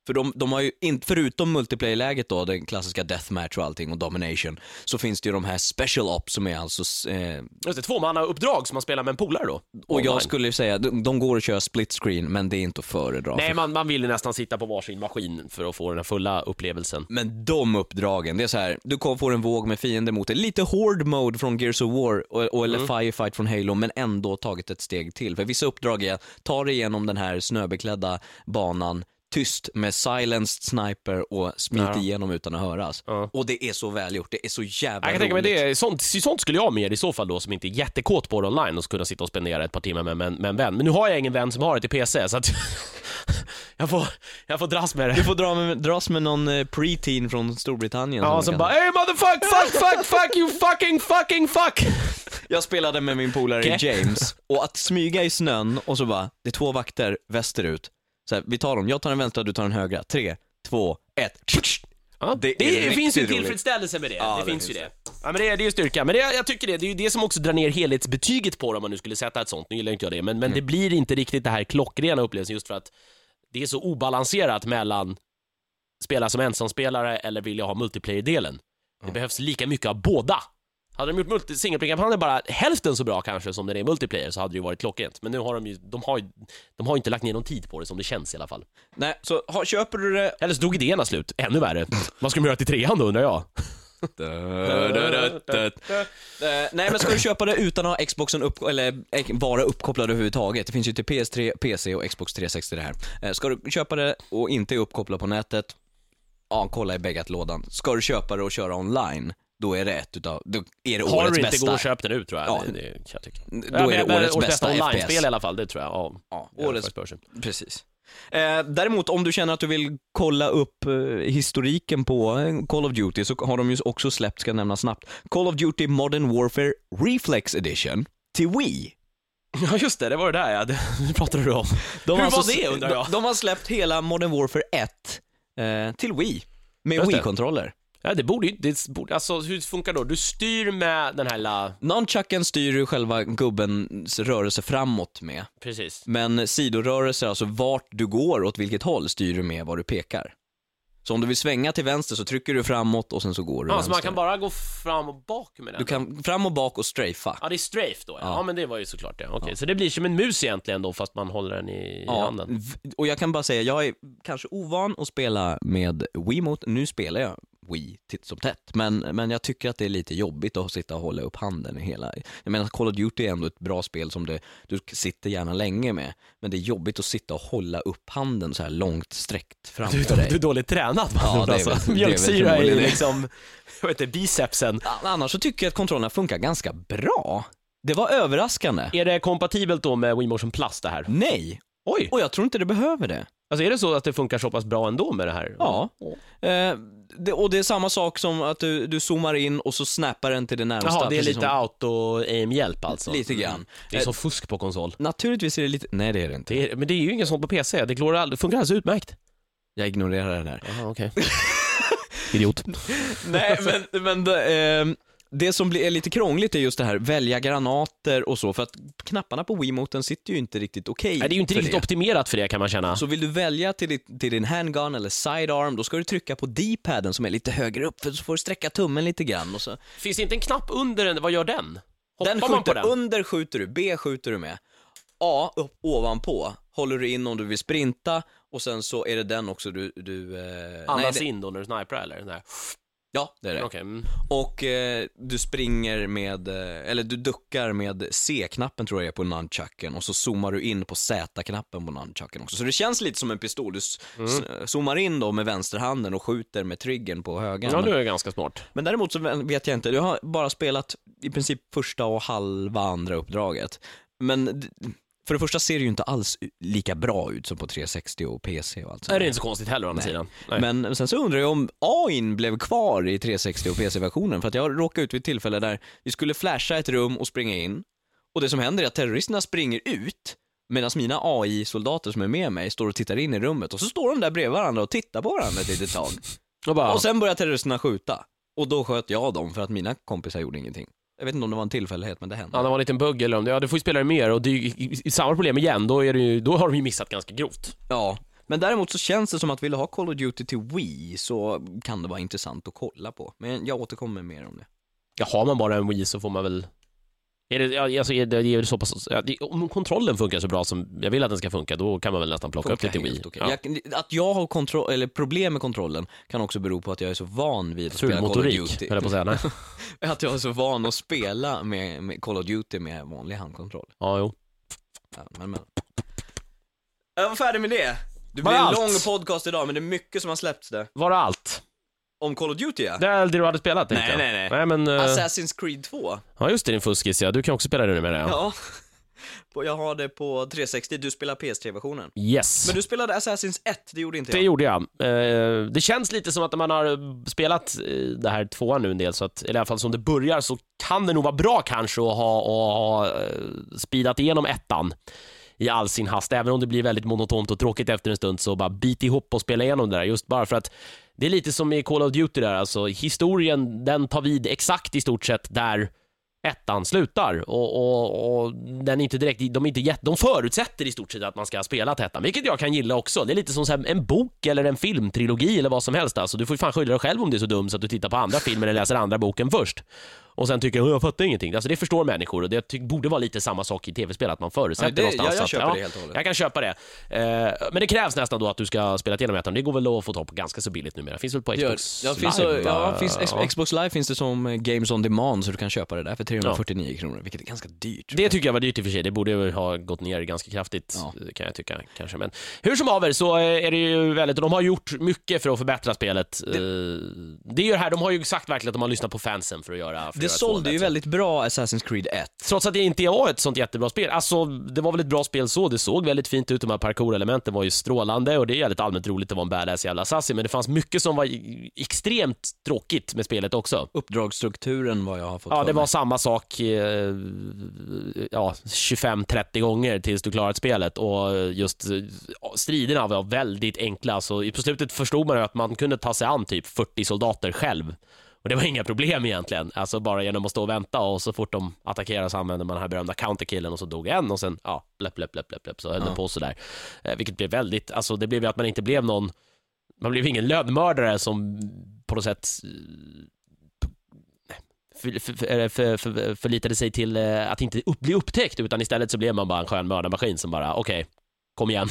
för de, de har ju, in, förutom multiplayer-läget då, den klassiska deathmatch och allting och domination, så finns det ju de här special ops som är alltså, eh, Just det, tvåmannauppdrag som man spelar med en polare då. och Online. jag skulle ju säga, de, de går att köra split screen, men det är inte att föredra. Nej, för- man, man vill ju nästan sitta på varsin maskin för att få den här fulla upplevelsen. Men de uppdragen, det är så här, du kommer få en våg med fiender mot dig. Lite hård mode från Gears of War och, och, eller Firefight från Halo, men ändå tagit ett steg till. För vissa uppdrag är, ta dig igenom den här snöbeklädda banan, tyst med silenced sniper och smit Ja. igenom utan att höras. Ja. Och det är så välgjort, det är så jävla Jag kan tänka mig roligt. det, sånt, sånt skulle jag mer i så fall då som inte är jättekåt på det online och så kunna sitta och spendera ett par timmar med, med, med en vän. Men nu har jag ingen vän som har det till PC så att jag, får, jag får dras med det. Du får dra med, dras med någon eh, preteen från Storbritannien. Ja, som som bara hey motherfuck, fuck, fuck, fuck you fucking fucking fuck! Jag spelade med min polare Okej. James, och att smyga i snön och så bara, det är två vakter västerut. Så här, vi tar dem, jag tar den vänstra, du tar den högra. Tre, två, ett. Ja, Det det finns ju tillfredsställelse med det. Ja, det, det finns ju finns det. Ja, men det, är- det är ju styrka. Men det, jag tycker det, det är ju det som också drar ner helhetsbetyget på det om man nu skulle sätta ett sånt. Nu gillar inte jag det, men, men det blir inte riktigt det här klockrena upplevelsen just för att det är så obalanserat mellan spela som ensamspelare eller vill jag ha multiplayer-delen. Det behövs lika mycket av båda. Hade de gjort multi- singleplayer-kampanjen bara hälften så bra kanske som det är multiplayer så hade det ju varit klockrent. Men nu har de ju, de har ju, de har ju inte lagt ner någon tid på det som det känns i alla fall. Nej, så ha, köper du det... Eller så dog idéerna slut, ännu värre. Vad ska de göra till trean då undrar jag? Eh, nej men ska du köpa det utan att ha Xboxen upp, eller eh, vara uppkopplad överhuvudtaget, det finns ju till PS3, PC och Xbox 360 det här. Eh, ska du köpa det och inte är uppkopplad på nätet, ja kolla i bäggat-lådan. Ska du köpa det och köra online, då är det ett utav, då är det Har årets du inte, bästa. gå och köp den ut tror jag. Ja. Det, det kan jag tycka. Då är det årets bästa online-spel FPS. i alla fall, det tror jag. Ja, Ja, årets. Precis. Eh, däremot om du känner att du vill kolla upp eh, historiken på eh, Call of Duty så har de ju också släppt, ska jag nämna snabbt, Call of Duty Modern Warfare Reflex Edition till Wii. Ja just det, det var det där ja, det pratade du om. De Hur har var alltså- det undrar jag? De, de har släppt hela Modern Warfare 1 eh, till Wii. Med. Wii-kontroller. Ja, det borde ju, det borde, alltså hur funkar det då? Du styr med den här lilla, Nunchucken styr ju själva gubbens rörelse framåt med. precis. Men sidorörelser, alltså vart du går, åt vilket håll, styr du med vad du pekar. Så om du vill svänga till vänster så trycker du framåt och sen så går du Ja, vänster. så man kan bara gå fram och bak med den? Du kan fram och bak och strafa. Ja, det är strafe då ja. Ja. ja. men det var ju såklart det. Okej, så det blir som en mus egentligen då, fast man håller den i, i handen? v- och jag kan bara säga, jag är kanske ovan att spela med Wiimote. Nu spelar jag Wii titt som tätt, men, men jag tycker att det är lite jobbigt att sitta och hålla upp handen i hela... Jag menar, Call of Duty är ändå ett bra spel som det, du sitter gärna länge med, men det är jobbigt att sitta och hålla upp handen så här långt sträckt framför Du, dig. du är dåligt tränad Ja, ja, det är alltså. är Mjölksyra i liksom, vet inte, bicepsen. Annars så tycker jag att kontrollerna funkar ganska bra. Det var överraskande. Är det kompatibelt då med Wii Motion Plus det här? Nej, Oj! och jag tror inte det behöver det. Alltså är det så att det funkar så pass bra ändå med det här? Ja. Eh, det, och det är samma sak som att du, du zoomar in och så snappar den till det närmsta. Jaha, det är precis lite som- auto-aim-hjälp alltså? Lite grann. Mm. Det är som fusk på konsol. Naturligtvis är det lite, nej det är det inte. Det är, men det är ju inget sånt på PC, det, går all, det funkar alldeles utmärkt. Jag ignorerar det där. Jaha, okej. Idiot. nej men, men det, ehm, det som blir, är lite krångligt är just det här, välja granater och så, för att knapparna på Wiimoten sitter ju inte riktigt okej Nej, det är ju inte riktigt det. optimerat för det kan man känna. Så vill du välja till, ditt, till din handgun eller sidearm, då ska du trycka på D-paden som är lite högre upp, för så får du sträcka tummen lite grann och så. Finns det inte en knapp under den? Vad gör den? Hoppar Den man på skjuter, den? under skjuter du, B skjuter du med. A upp ovanpå håller du in om du vill sprinta och sen så är det den också du... du eh, Andas nej, det, in då när du sniprar eller? Nej. Ja, det är det. Okej. mm. Och eh, du springer med, eh, eller du duckar med C-knappen tror jag är på nunchucken och så zoomar du in på Z-knappen på nunchucken också. Så det känns lite som en pistol. Du s- s- zoomar in då med vänsterhanden och skjuter med triggern på höger. Ja, men, nu är det ganska smart. men däremot så vet jag inte, jag har bara spelat i princip första och halva andra uppdraget. Men d- för det första ser det ju inte alls lika bra ut som på 360 och PC och allt sånt Nej, det är inte så konstigt heller å andra Nej. sidan. Nej. Men sen så undrar jag om AIn blev kvar i 360 och PC-versionen för att jag råkade ut vid ett tillfälle där vi skulle flasha ett rum och springa in och det som händer är att terroristerna springer ut medan mina AI-soldater som är med mig står och tittar in i rummet och så står de där bredvid varandra och tittar på varandra ett litet tag. Och bara, Och sen börjar terroristerna skjuta och då sköt jag dem för att mina kompisar gjorde ingenting. Jag vet inte om det var en tillfällighet men det hände. Ja, det var en liten bugg eller om det, ja du får ju spela det mer och det är ju i- i- samma problem igen, då, är det ju, då har de ju missat ganska grovt. Ja, men däremot så känns det som att vill du ha Call of Duty till Wii så kan det vara intressant att kolla på. Men jag återkommer mer om det. Ja, har man bara en Wii så får man väl är det, alltså är det, är det så pass, om kontrollen funkar så bra som jag vill att den ska funka, då kan man väl nästan plocka upp det till helt Wii. okej. Ja. Jag, att jag har kontroll, eller problem med kontrollen kan också bero på att jag är så van vid att spela Call of Duty. höll på att säga. Nej. Att jag är så van att spela med, med Call of Duty med vanlig handkontroll. Ja, jo. Ja, men, men. Jag var färdig med det. Det blir en allt? lång podcast idag, men det är mycket som har släppts där. Var det allt? Om Call of Duty ja. Det är det du hade spelat tänkte Nej, jag. nej, nej. Nej, men, eh, Assassin's Creed 2. ja just det, din fuskis ja. Du kan också spela det nu med det. Ja. Ja. Jag har det på 360, du spelar PS3-versionen. Yes. Men du spelade Assassin's 1, det gjorde inte Det jag. gjorde jag. Eh, det känns lite som att när man har spelat eh, det här tvåan nu en del, så att, eller i alla fall som det börjar, så kan det nog vara bra kanske att ha, att ha eh, speedat igenom ettan i all sin hast, även om det blir väldigt monotont och tråkigt efter en stund, så bara bit ihop och spela igenom det där, just bara för att det är lite som i Call of Duty där, alltså historien, den tar vid exakt i stort sett där ettan slutar och, och, och den är inte direkt, de, är inte jätt, de förutsätter i stort sett att man ska ha spelat ettan, vilket jag kan gilla också. Det är lite som så en bok eller en filmtrilogi eller vad som helst. Alltså, du får ju fan skylla dig själv om det är så dumt så att du tittar på andra filmer eller läser andra boken först och sen tycker jag fattar ingenting. Alltså det förstår människor och det borde vara lite samma sak i tv-spel, att man förutsätter Ja, det- någonstans ja, jag att, köper det helt och hållet. Jag kan köpa det. Eh, men det krävs nästan då att du ska spela igenom ettan. Det går väl att få tag på ganska så billigt numera. Finns väl på Xbox ja, Live? så, ja, finns, Ja. Xbox Live finns det som eh, Games on Demand så du kan köpa det där för 349 kronor, vilket är ganska dyrt. Det tycker jag var dyrt i och för sig. Det borde ju ha gått ner ganska kraftigt, Ja. kan jag tycka. Kanske. Men hur som haver så eh, är det ju väldigt, och de har gjort mycket för att förbättra spelet. Det, det gör här, de har ju sagt verkligen att de har lyssnat på fansen för att göra för att det sålde ju väldigt bra Assassin's Creed 1. Trots att det inte var ett sånt jättebra spel. Alltså, det var väl ett bra spel så. Det såg väldigt fint ut. De här parkour-elementen var ju strålande och det är jävligt allmänt roligt att vara en badass jävla assassin. Men det fanns mycket som var extremt tråkigt med spelet också. Uppdragsstrukturen vad jag har fått Ja, det var samma sak eh, ja, 25-30 gånger tills du klarat spelet och just striderna var väldigt enkla. Så på slutet förstod man ju att man kunde ta sig an typ 40 soldater själv. Och det var inga problem egentligen, alltså bara genom att stå och vänta och så fort de attackerade så använde man den här berömda counterkillen och så dog en och sen, ja, läpp, läpp, läpp, läpp, läpp så höll Ja. det på sådär. Eh, vilket blev väldigt, alltså det blev ju att man inte blev någon, man blev ingen lönnmördare som på något sätt eh, för, för, för, för, för, förlitade sig till eh, att inte upp, bli upptäckt utan istället så blev man bara en skön mördarmaskin som bara, okej, kom igen.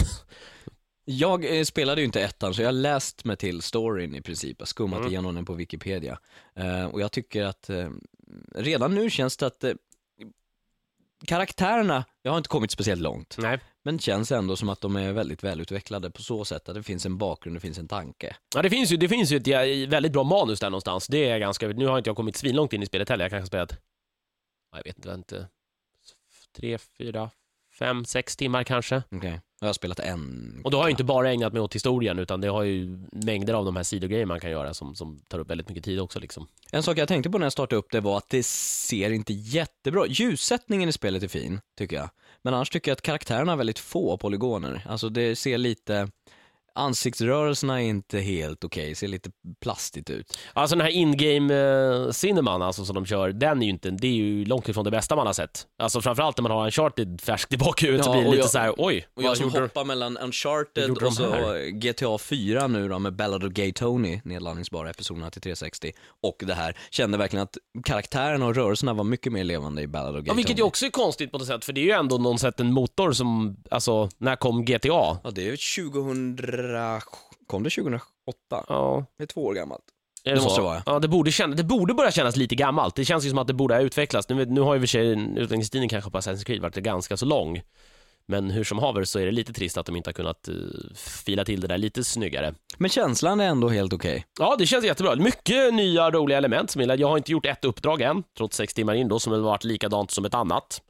Jag eh, spelade ju inte ettan så jag har läst mig till storyn i princip, jag skummat Mm. igenom den på Wikipedia. Eh, och jag tycker att eh, redan nu känns det att eh, karaktärerna, jag har inte kommit speciellt långt, Nej. men känns ändå som att de är väldigt välutvecklade på så sätt att det finns en bakgrund, det finns en tanke. Ja, det finns ju, det finns ju ett väldigt bra manus där någonstans. Det är ganska, nu har inte jag kommit svinlångt in i spelet heller. Jag kanske har spelat, ja, jag vet inte, inte, tre, fyra, fem, sex timmar kanske. Okej, jag har spelat en. Och då har jag inte bara ägnat mig åt historien, utan det har ju mängder av de här sidogrejer man kan göra som, som tar upp väldigt mycket tid också liksom. En sak jag tänkte på när jag startade upp det var att det ser inte jättebra Ljussättningen i spelet är fin, tycker jag. Men annars tycker jag att karaktärerna har väldigt få polygoner. Alltså det ser lite, ansiktsrörelserna är inte helt okej, ser lite plastigt ut. Alltså den här in-game eh, cineman alltså som de kör, den är ju inte, det är ju långt ifrån det bästa man har sett. Alltså framförallt när man har Uncharted färskt i bakhuvudet så Ja, blir det lite jag- så här: oj, Och jag som hoppar mellan Uncharted och så? GTA 4 nu då med Ballad of Gay Tony, nedladdningsbara episoderna till 360, och det här, kände verkligen att karaktärerna och rörelserna var mycket mer levande i Ballad of Gay Ja, vilket ju Tony. också är konstigt på något sätt, för det är ju ändå någon sätt en motor som, alltså, när kom GTA? Ja, det är ju 2000, kom det 2008? Ja, Det är två år gammalt. är Det så? måste det vara. Ja, det borde, känna, det borde börja kännas lite gammalt. Det känns ju som att det borde ha utvecklats. Nu, nu har ju för sig utvecklingstiden kanske på Assassin's Creed varit ganska så lång. Men hur som haver så är det lite trist att de inte har kunnat uh, fila till det där lite snyggare. Men känslan är ändå helt okej. Ja, det känns jättebra. Mycket nya roliga element som jag Jag har inte gjort ett uppdrag än, trots sex timmar in då, som har varit likadant som ett annat.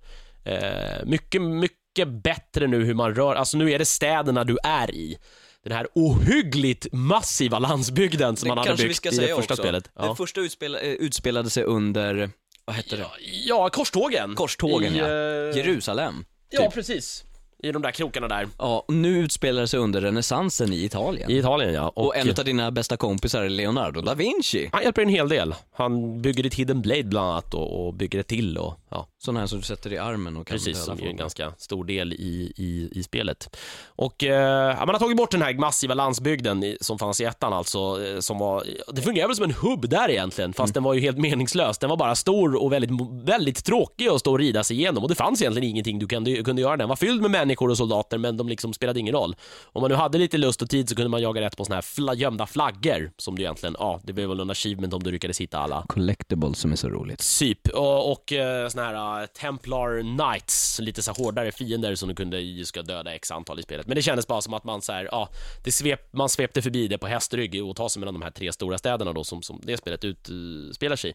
Eh, mycket, mycket bättre nu hur man rör, alltså nu är det städerna du är i. Den här ohyggligt massiva landsbygden som man hade byggt i det första också. spelet. Det Ja. första utspela, eh, utspelade sig under, vad hette det? Ja, ja, korstågen. Korstågen, I, ja. eh, Jerusalem. Ja, typ. precis. I de där krokarna där. Ja, och nu utspelar det sig under renässansen i Italien. I Italien, ja. och, en av dina bästa kompisar är Leonardo da Vinci. Han hjälper en hel del. Han bygger ett hidden blade bland annat och, och bygger ett till och ja, Sån här som du sätter i armen och kan precis, som är en ganska stor del i, i, i spelet. Och eh, man har tagit bort den här massiva landsbygden i, som fanns i ettan alltså, eh, som var, det fungerar väl som en hubb där egentligen, fast den var ju helt meningslös. Den var bara stor och väldigt, väldigt tråkig att stå och rida sig igenom och det fanns egentligen ingenting du kunde, kunde göra. Den var fylld med människor och soldater men de liksom spelade ingen roll. Om man nu hade lite lust och tid så kunde man jaga rätt på såna här fla, gömda flaggor som du egentligen, ja, det blev väl en achievement om du lyckades hitta alla. Collectibles som är så roligt. Typ, och, och eh, såna här uh, Templar Knights, lite så hårdare fiender som du kunde ju ska döda x antal i spelet. Men det kändes bara som att man så här, ja, det svep, man svepte förbi det på hästrygg och tar sig mellan de här tre stora städerna då som, som det spelet utspelar sig i.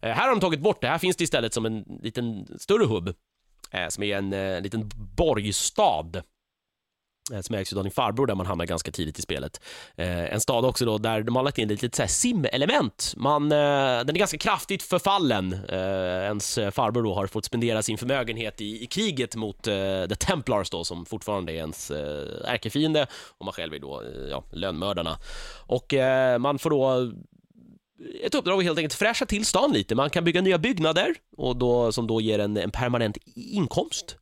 Eh, här har de tagit bort det, här finns det istället som en liten större hubb, uh, som är en eh, liten borgstad Eh, som ägs av din farbror där man hamnar ganska tidigt i spelet. Eh, en stad också då där de har lagt in ett litet sim-element. Man, eh, den är ganska kraftigt förfallen. Eh, ens farbror då har fått spendera sin förmögenhet i, i kriget mot eh, The Templars då som fortfarande är ens eh, ärkefiende och man själv är då eh, ja, lönnmördarna. Och eh, man får då ett uppdrag att helt enkelt fräscha till stan lite. Man kan bygga nya byggnader och då, som då ger en, en permanent inkomst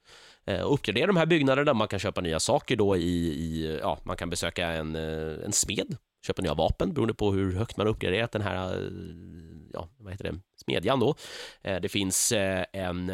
och uppgradera de här byggnaderna. Man kan köpa nya saker då i, i ja, man kan besöka en, eh, en smed köpa nya vapen beroende på hur högt man uppgraderat den här, eh, ja, vad heter det, smedjan då. Det finns en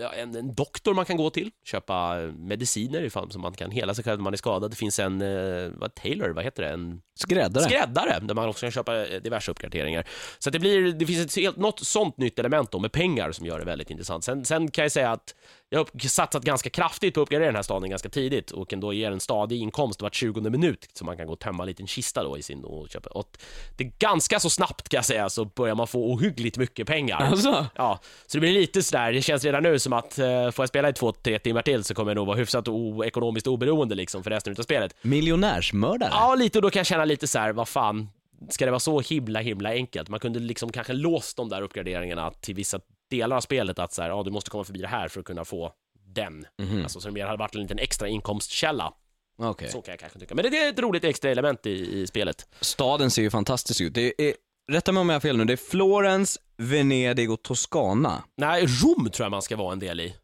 en, en doktor man kan gå till, köpa mediciner ifall som man kan hela sig själv när man är skadad. Det finns en, eh, vad, Taylor, vad heter det? En Skräddare. skräddare där man också kan köpa eh, diverse uppgraderingar. Så det, blir, det finns ett helt, något sånt nytt element då med pengar som gör det väldigt intressant. Sen, sen kan jag säga att jag har satsat ganska kraftigt på att uppgradera den här staden ganska tidigt och kan då ge en stadig inkomst vart 20 minut så man kan gå och tömma en liten kista då i sin och köpa. Och det är ganska så snabbt kan jag säga så börjar man få ohyggligt mycket pengar. Alltså? Ja, så det blir lite sådär, det känns redan nu som att eh, får jag spela i två, tre timmar till så kommer jag nog vara hyfsat o- ekonomiskt oberoende liksom för resten av spelet. Miljonärsmördare? Ja, lite och då kan jag känna lite så här, vad fan, ska det vara så himla himla enkelt? Man kunde liksom kanske låst de där uppgraderingarna till vissa delar av spelet att så här, ja, du måste komma förbi det här för att kunna få den. Mhm. Alltså så det mer hade varit en liten extra inkomstkälla. Okej. Så kan jag kanske tycka. Men det, det är ett roligt extra element i, i spelet. Staden ser ju fantastisk ut. Det är, rätta mig om jag har fel nu, det är Florens, Venedig och Toscana. Nej, Rom tror jag man ska vara en del i.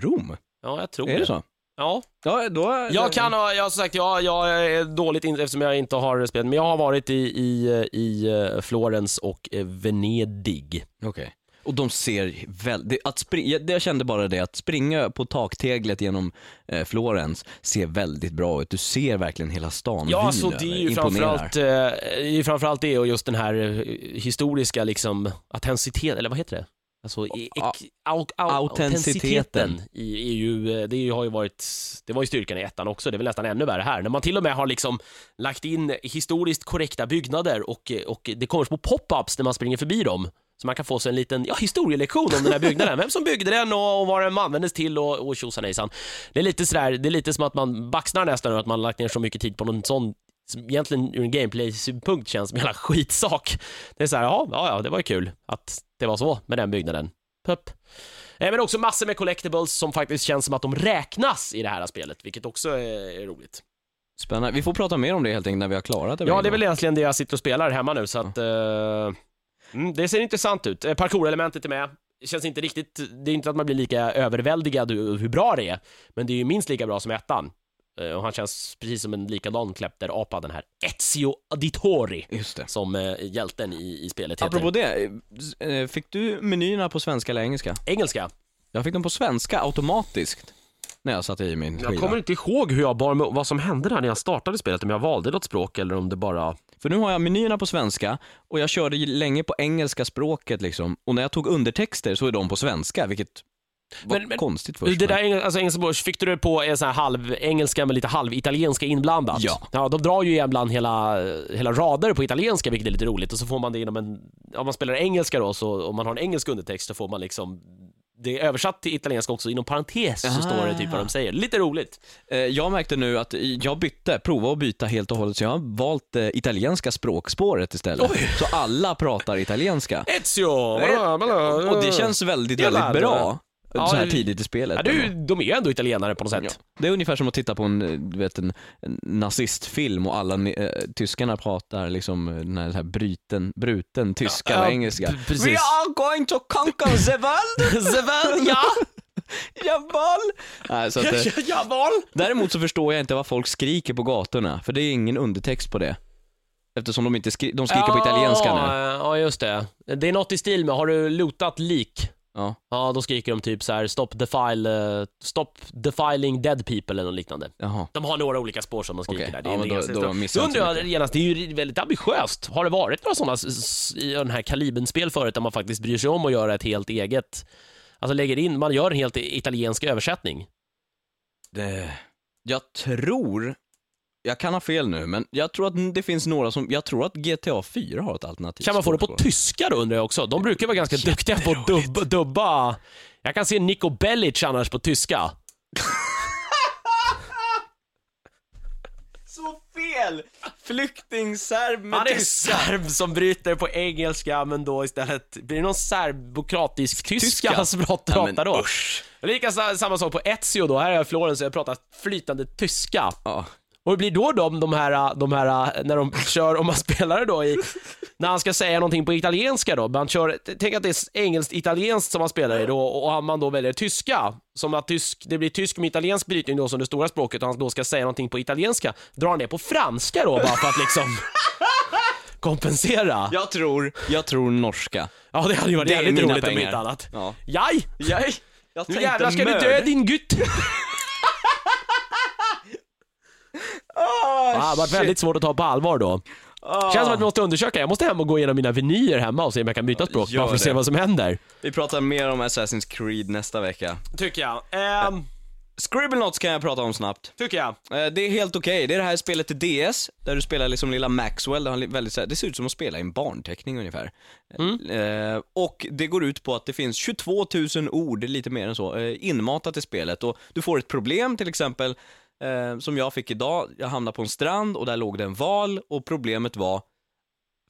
Rom? Ja, jag tror Är det så? Ja, Ja, då... Jag kan ha, jag har sagt, jag, jag är dåligt in, eftersom jag inte har spelat, men jag har varit i, i, i eh, Florens och eh, Venedig. Okej. Och de ser väldigt, att springa, jag kände bara det att springa på takteglet genom eh, Florens ser väldigt bra ut. Du ser verkligen hela stan. Ja, Vyn alltså det är ju framförallt, eh, det är framförallt det och just den här eh, historiska liksom autenticiteten, eller vad heter det? Alltså, e- autenticiteten. i, ju, eh, det har ju varit, det var ju styrkan i ettan också, det är väl nästan ännu värre här, när man till och med har liksom lagt in historiskt korrekta byggnader och, och det kommer små pop-ups när man springer förbi dem. Så man kan få sig en liten ja, historielektion om den här byggnaden, vem som byggde den och, och vad den användes till och, och tjosan hejsan. Det är lite sådär, det är lite som att man baxnar nästan över att man har lagt ner så mycket tid på någon sån som egentligen ur en gameplay-synpunkt känns som en jävla skitsak. Det är såhär, ja, ja, ja, det var ju kul att det var så med den byggnaden. Pupp. Eh, Men också massor med collectibles som faktiskt känns som att de räknas i det här spelet, vilket också är, roligt. Spännande. Vi får prata mer om det helt enkelt när vi har klarat det. Ja, det är väl egentligen det jag sitter och spelar hemma nu, så att... eh, mm, det ser intressant ut. Eh, Parkour-elementet är med. Det känns inte riktigt... Det är inte att man blir lika överväldigad över hur bra det är, men det är ju minst lika bra som ettan. Eh, och han känns precis som en likadan klepter-apa, den här Ezio Auditori, som eh, hjälten i, i spelet heter. Apropå det, eh, fick du menyerna på svenska eller engelska? Engelska. Jag fick dem på svenska automatiskt när jag satte i min skiva. Jag kommer inte ihåg hur jag bar mig, vad som hände där när jag startade spelet, om jag valde något språk eller om det bara... För nu har jag menyerna på svenska och jag körde länge på engelska språket liksom. Och när jag tog undertexter så är de på svenska, vilket var Men- men- konstigt först. Det men- där engel- alltså, engelska fick du det på en sån här halv engelska med lite halv italienska inblandat? Ja. ja. De drar ju ibland hela, hela rader på italienska, vilket är lite roligt, och så får man det inom en... Om man spelar engelska då, så om man har en engelsk undertext så får man liksom det är översatt till italienska också, inom parentes så Ah. står det typ vad de säger. Lite roligt. Eh, Jag märkte nu att jag bytte, prova att byta helt och hållet, så jag har valt eh, italienska språkspåret istället. Oj. Så alla pratar italienska. Ezio! Och det känns väldigt, väldigt bra. Ja, så här det- tidigt i spelet. Ja, du, de är ju ändå italienare på något sätt. Det är ungefär som att titta på en, du vet, en, en nazistfilm och alla ni- eh, tyskarna pratar liksom eh, den här, den här bryten, bruten tyska och engelska. p- precis. We are going to conquer the world! Zevel, ja! Jawohl! Nej, så att, eh, däremot så förstår jag inte vad folk skriker på gatorna, för det är ingen undertext på det. Eftersom de inte skri- de skriker på italienska nu. Ja, just det. Det är något i stil med, har du lotat lik? Ja. Ja, då skriker de typ så här: stop defile, eh, stop defiling dead people eller något liknande. Jaha. De har några olika spår som de skriker Okej, där. Det ja, är men en då- ganska då stor- missar jag inte undrar jag genast, det är ju väldigt ambitiöst. Har det varit några sådana i den här kalibern-spel förut där man faktiskt bryr sig om att göra ett helt eget, alltså lägger in, man gör en helt italiensk översättning? Det... Jag tror, jag kan ha fel nu, men jag tror att det finns några som, jag tror att GTA 4 har ett alternativ. Kan man få det på tyska då undrar jag också? De brukar vara ganska duktiga på att dubba, dubba. Jag kan se Nico Bellic annars på tyska. Så fel! Flyktingserb med Han är tyska. serb som bryter på engelska men då istället, blir det någon serbokratisk tyska, Tyska? som pratar Ja, men då? usch. Lika sa- samma sak på Ezio då, här är jag i Florens och jag pratar flytande tyska. Ja. Och det blir då de, de här, de här, när de kör, om man spelar det då i, när han ska säga någonting på italienska då, man kör, tänk att det är engelskt-italienskt som man spelar i då och man då väljer tyska, som att tysk, det blir tysk med italiensk brytning då som det stora språket och han då ska säga någonting på italienska, drar han det på franska då bara för att liksom kompensera? Jag tror, jag tror norska. Ja, det hade ju varit jävligt roligt om pengar. inte annat. Ja. Jaj! Jag, jag Nu jävlar ska du dö din gutt! Oh, Ja, det varit väldigt svårt att ta på allvar då. Känns som att vi måste undersöka, jag måste hem och gå igenom mina venyer hemma och se om jag kan byta språk, gör bara för att se det. vad som händer. Vi pratar mer om Assassin's Creed nästa vecka. Tycker jag. Ehm, Scribblenauts kan jag prata om snabbt. tycker jag. Eh, Det är helt okej. Det är det här spelet till DS, där du spelar liksom lilla Maxwell. Det, har väldigt, det ser ut som att spela i en barnteckning ungefär. Eh, och det går ut på att det finns 22 000 ord, lite mer än så, eh, inmatat i spelet. Och du får ett problem, till exempel, eh, som jag fick idag. Jag hamnade på en strand och där låg det en val och problemet var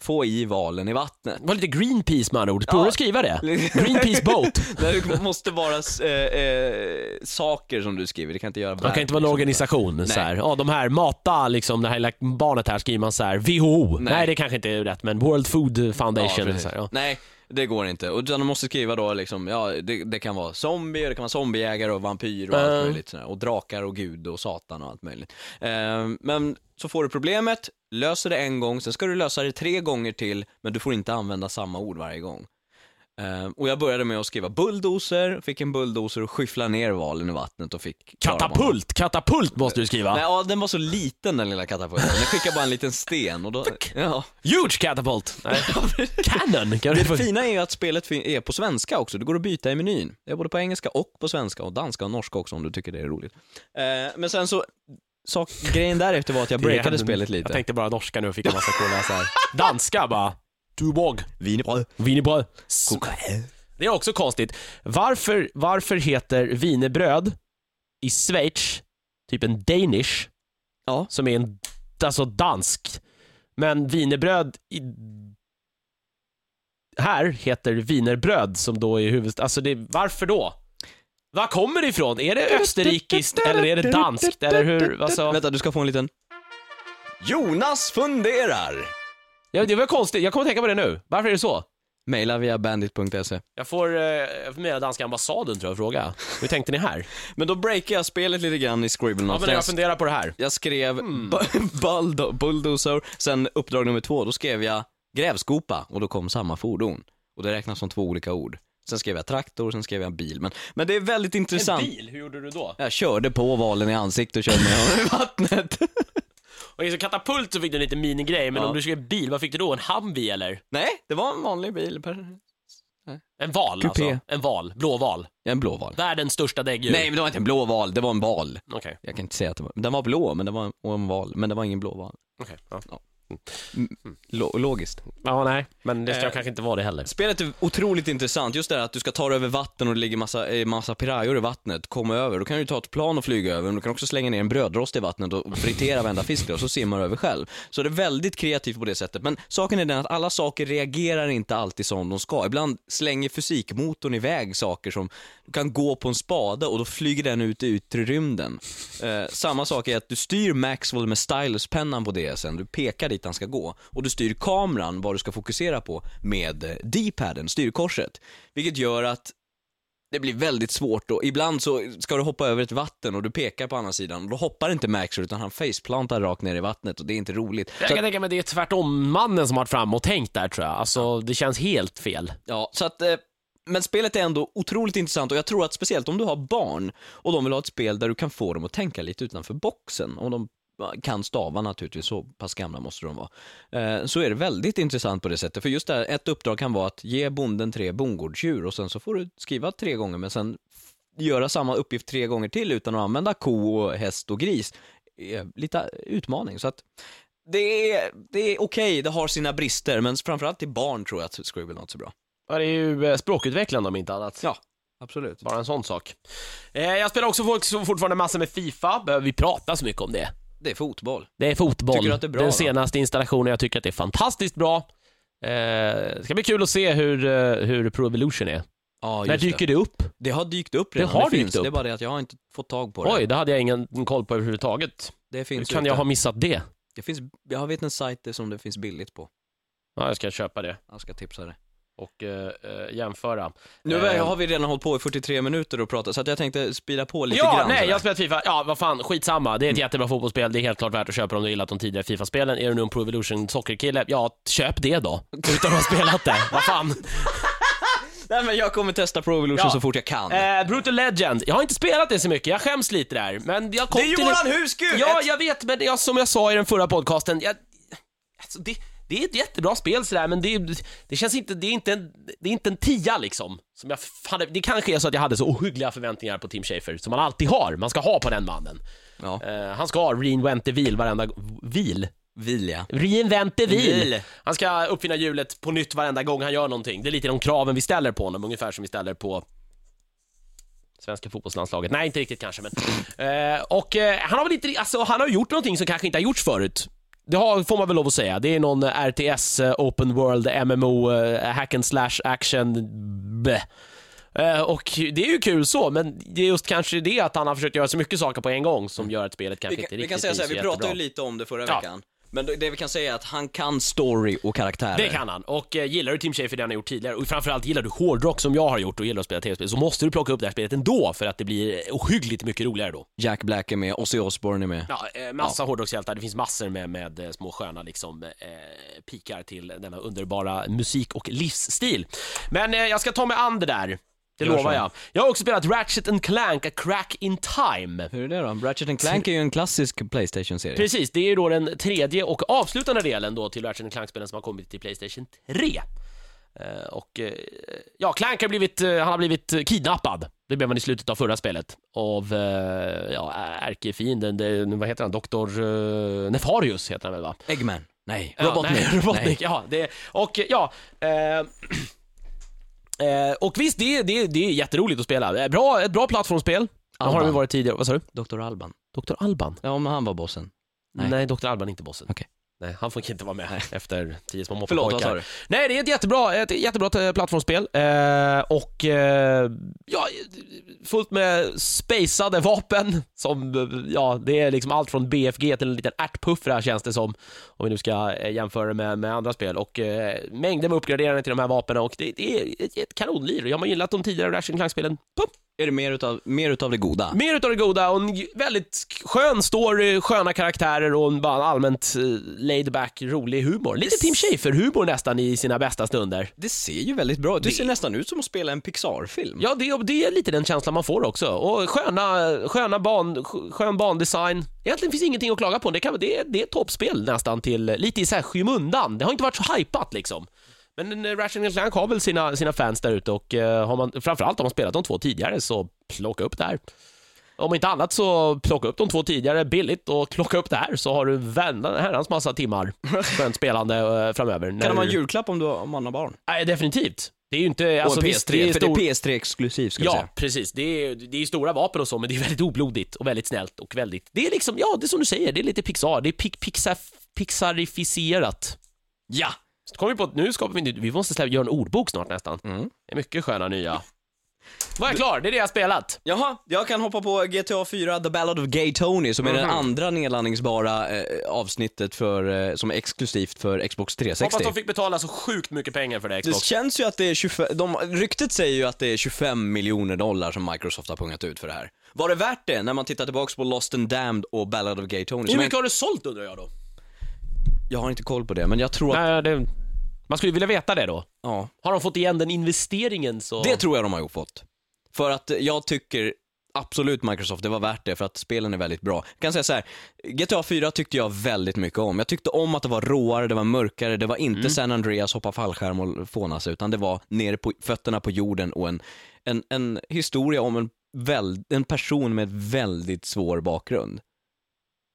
få i valen i vattnet. Det var lite Greenpeace med andra ord. Provar Ja. du skriva det? Greenpeace Boat. Det måste vara eh, eh, saker som du skriver, det kan inte göra Man kan inte vara en organisation så här. Ja, de här mata liksom, det här barnet här skriver man så här, WHO. Nej. Nej. det kanske inte är rätt, men World Food Foundation. precis. så här, ja. Nej, det går inte. Utan de måste skriva då liksom, ja, det, det kan vara zombie, det kan vara zombiejägare och vampyr och Mm. allt möjligt sådär. Och drakar och gud och satan och allt möjligt. Eh, men så får du problemet, löser det en gång, sen ska du lösa det tre gånger till, men du får inte använda samma ord varje gång. Eh, och jag började med att skriva bulldozer, fick en bulldozer och skyffla ner valen i vattnet och fick. Katapult, katapult måste du skriva. Nej, ja, den var så liten den lilla katapulten. Den skickade bara en liten sten och då... Ja. Huge catapult! Nej. Cannon! Kan Det fina är ju att spelet är på svenska också, det går att byta i menyn. Det är både på engelska och på svenska och danska och norska också om du tycker det är roligt. Eh, men sen så, sak, grejen därefter var att jag breakade spelet Jag lite. tänkte bara norska nu och fick en massa coola så här. Danska bara. Du bog. Wienerbröd. Wienerbröd. Det är också konstigt. Varför, varför heter wienerbröd i Schweiz typ en danish, Ja. som är en, alltså dansk, men wienerbröd i, här heter wienerbröd som då är huvudstad, alltså det, varför då? Var kommer det ifrån? Är det österrikiskt eller är det danskt eller hur, alltså? Vänta, du ska få en liten... Jonas funderar! Ja, det var konstigt, jag kommer tänka på det nu. Varför är det så? Maila via bandit.se. Jag får, eh, jag får mejla danska ambassaden tror jag och fråga. Hur tänkte ni här? Men då breakade jag spelet lite grann i Scribble Ja, men jag funderar på det här. Jag skrev bu- bulldo- bulldozer, sen uppdrag nummer två, då skrev jag grävskopa och då kom samma fordon. Och det räknas som två olika ord. Sen skrev jag traktor, sen skrev jag bil. Men, men det är väldigt intressant. bil, hur gjorde du då? Jag körde på valen i ansiktet och körde med honom i vattnet. Okej, så katapult så fick du en liten minigrej, men Ja. om du skrev bil, vad fick du då? En Humvee eller? Nej, det var en vanlig bil. Per... En val Kupé. alltså? En val, blå val. En blå val. Världens största däggdjur. Nej, men det var inte en blå val, det var en val. Okej, Jag kan inte säga att det var, den var blå, men det var en, och en val, men det var ingen blå val. okej. Ja. Lo- logiskt. ja, nej, men det ska Eh. kanske inte vara det heller. Spelet är otroligt intressant, just det här att du ska ta dig över vatten och det ligger massa, eh, massa pirajor i vattnet, komma över. Då kan du ta ett plan och flyga över, men du kan också slänga ner en brödrost i vattnet och fritera varenda fisk och så simmar du över själv. Så det är väldigt kreativt på det sättet. Men saken är den att alla saker reagerar inte alltid som de ska. Ibland slänger fysikmotorn iväg saker som, du kan gå på en spade och då flyger den ut i yttre rymden. Eh, samma sak är att du styr Maxwell med styluspennan på DSen, du pekar dit han ska gå. Och du styr kameran, vad du ska fokusera på, med eh, D-paden, styrkorset. Vilket gör att det blir väldigt svårt och ibland så ska du hoppa över ett vatten och du pekar på andra sidan och då hoppar inte Maxwell utan han faceplantar rakt ner i vattnet och det är inte roligt. Jag kan att, tänka mig det är tvärtom mannen som har varit fram och tänkt där tror jag. Alltså, det känns helt fel. ja, så att, eh, men spelet är ändå otroligt intressant och jag tror att speciellt om du har barn och de vill ha ett spel där du kan få dem att tänka lite utanför boxen och de kan stava naturligtvis, så pass gamla måste de vara. Eh, Så är det väldigt intressant på det sättet, för just det här, ett uppdrag kan vara att ge bonden tre bondgårdsdjur och sen så får du skriva tre gånger men sen göra samma uppgift tre gånger till utan att använda ko, och häst och gris. är Lite utmaning, så att det är, det är okej, det har sina brister, men framförallt till barn tror jag att Scribble är bra. Ja, det är ju eh, språkutvecklande om inte annat. Ja, absolut. Bara en sån sak. Eh, jag spelar också folk- fortfarande massor med Fifa, behöver vi prata så mycket om det? Det är fotboll. Det är fotboll. Tycker du att det är bra, Den då? senaste installationen, jag tycker att det är fantastiskt bra. Eh, det ska bli kul att se hur, eh, hur Pro Evolution är. Ja, När dyker det. det upp? Det har dykt upp Det redan. har dykt finns. upp. Det är bara det att jag har inte fått tag på det. Oj, det hade jag ingen koll på överhuvudtaget. Det Hur finns kan ute. jag ha missat det? Det finns, jag vet en sajt det som det finns billigt på. Ja, jag ska köpa det Jag ska tipsa dig. Och eh, eh, jämföra. Nu Eh. har vi redan hållit på i 43 minuter och pratat, så att jag tänkte spida på lite Ja, grann. nej, sådär. jag har spelat Fifa. Ja, vad fan, skitsamma. Det är ett jättebra fotbollsspel. Det är helt klart värt att köpa om du gillat de tidigare Fifa-spelen. Är du nu en Pro Evolution Soccer-kille? Ja, köp det då. Utan att ha spelat det. Vad fan. Nej men jag kommer testa Pro Evolution Ja. så fort jag kan. Eh, Brutal Legend. Jag har inte spelat det så mycket. Jag skäms lite där. Men jag kom det är ju till våran husgud! Ja, jag vet, men jag, som jag sa i den förra podcasten, jag, alltså det, det är ett jättebra spel sådär, men det, det känns inte, det är inte en, det är inte en tia liksom. Som jag hade, det kanske är så att jag hade så ohyggliga förväntningar på Tim Schafer, som man alltid har, man ska ha på den mannen. Ja, Eh, han ska ha reinvent the wheel varenda, wheel? Vilja. Reinvent the wheel. Wheel. Han ska uppfinna hjulet på nytt varenda gång han gör någonting. Det är lite de kraven vi ställer på honom, ungefär som vi ställer på svenska fotbollslandslaget. Nej, inte riktigt kanske, men... Eh, och eh, han har väl inte, alltså han har gjort någonting som kanske inte har gjorts förut. Det har, får man väl lov att säga. Det är någon eh, RTS, eh, Open World, MMO, eh, Hack and Slash Action, bleh. Eh, och det är ju kul så, men det är just kanske det att han har försökt göra så mycket saker på en gång som gör att spelet kanske Vi inte kan, vi riktigt kan säga så här, vi pratade ju lite om det förra Ja. veckan. Men det vi kan säga är att han kan story och karaktärer. Det kan han. Och eh, gillar du Tim Schafer det han har gjort tidigare och framförallt gillar du hårdrock som jag har gjort och gillar att spela tv-spel så måste du plocka upp det här spelet ändå för att det blir ohyggligt mycket roligare då. Jack Black är med, Ozzy Osbourne är med. Ja, eh, massa hårdrockshjältar. Det finns massor med, med eh, små sköna liksom eh, pikar till denna underbara musik och livsstil. Men eh, jag ska ta mig an det där. Det Gör lovar så. jag. Jag har också spelat Ratchet and Clank, A Crack in Time. Hur är det då? Ratchet and Clank är ju en klassisk Playstation-serie. Precis, det är ju då den tredje och avslutande delen då till Ratchet Clank-spelen som har kommit till Playstation 3. Eh, och eh, ja, Clank har blivit, eh, han har blivit kidnappad. Det blev han i slutet av förra spelet av, ja, ärkefienden, det- vad heter han, Doktor Nefarius heter han väl va? Eggman. Nej. Ja, Robotnik. nej, Robotnik, ja. Det, och ja, eh, och visst, det, det, det är jätteroligt att spela. Eh, Bra, ett bra plattformsspel. Det har Alban. det varit tidigare. Vad sa du? Dr. Alban. Dr. Alban? Ja, men han var bossen. Nej, Nej. Dr. Alban är inte bossen. Okej. Nej, han får inte vara med efter tio små Förlåt, vad sa du? Nej, det är ett jättebra, ett jättebra eh, plattformsspel. Eh, och eh, ja, fullt med spacade vapen som, ja, det är liksom allt från BFG till en liten ärtpuffra känns det som. Om vi nu ska eh, jämföra med, med andra spel. Och eh, mängder med uppgraderande till de här vapnen och det, det är ett, ett kanonlir. Har man gillat de tidigare Ratchet Clank-spelen, pum, Är det mer utav, mer utav det goda? Mer utav det goda och en väldigt skön story, sköna karaktärer och en bara allmänt eh, laid back, rolig humor. Lite Tim Schafer-humor nästan i sina bästa stunder. Det ser ju väldigt bra ut. Det Det- ser nästan ut som att spela en Pixar-film. Ja, det, det är lite den känslan man får också. Och sköna, sköna ban, sk- skön bandesign. Egentligen finns ingenting att klaga på. Det, kan, det, är- det är toppspel nästan till lite i så här skymundan. Det har inte varit så hypat liksom. Men eh, Ratchet Clank har väl sina, sina fans där ute och eh, har man, framförallt har man spelat de två tidigare så plocka upp det här. Om inte annat så plocka upp de två tidigare billigt och plocka upp det här så har du vända herrans massa timmar skönt spelande eh, framöver. Kan det vara en julklapp om, du, om man har barn? Nej, definitivt. Det är ju inte... Alltså, och en visst, PS3, det är för stor... det är PS3-exklusivt ska vi Ja, säga. precis. Det är, det är stora vapen och så, men det är väldigt oblodigt och väldigt snällt och väldigt... Det är liksom, ja, det är som du säger, det är lite Pixar. Det är pix, pixar, pixarifierat. Ja! Så kommer vi på att nu skapar vi. Vi måste släppa, göra en ordbok snart nästan. Mm. Det är mycket sköna nya. Var jag klar? Det är det jag har spelat. Jaha, jag kan hoppa på GTA 4, The Ballad of Gay Tony, som är det Mhm. andra nedladdningsbara eh, avsnittet för, eh, som är exklusivt för Xbox 360. Hoppas de fick betala så sjukt mycket pengar för det, Det Xbox. känns ju att det är 25, de, ryktet säger ju att det är 25 miljoner dollar som Microsoft har pungat ut för det här. Var det värt det när man tittar tillbaks på Lost and Damned och Ballad of Gay Tony? Hur mycket har du sålt undrar jag då? jag har inte koll på det, men jag tror att, Nej, det... Man skulle vilja veta det då. ja, Har de fått igen den investeringen så... det tror jag de har fått. För att jag tycker absolut Microsoft, det var värt det för att spelen är väldigt bra. Jag kan säga så här, GTA 4 tyckte jag väldigt mycket om. Jag tyckte om att det var råare, det var mörkare, det var inte San Andreas hoppa fallskärm och fånas, utan det var nere på fötterna på jorden och en, en, en historia om en, väl, en person med väldigt svår bakgrund.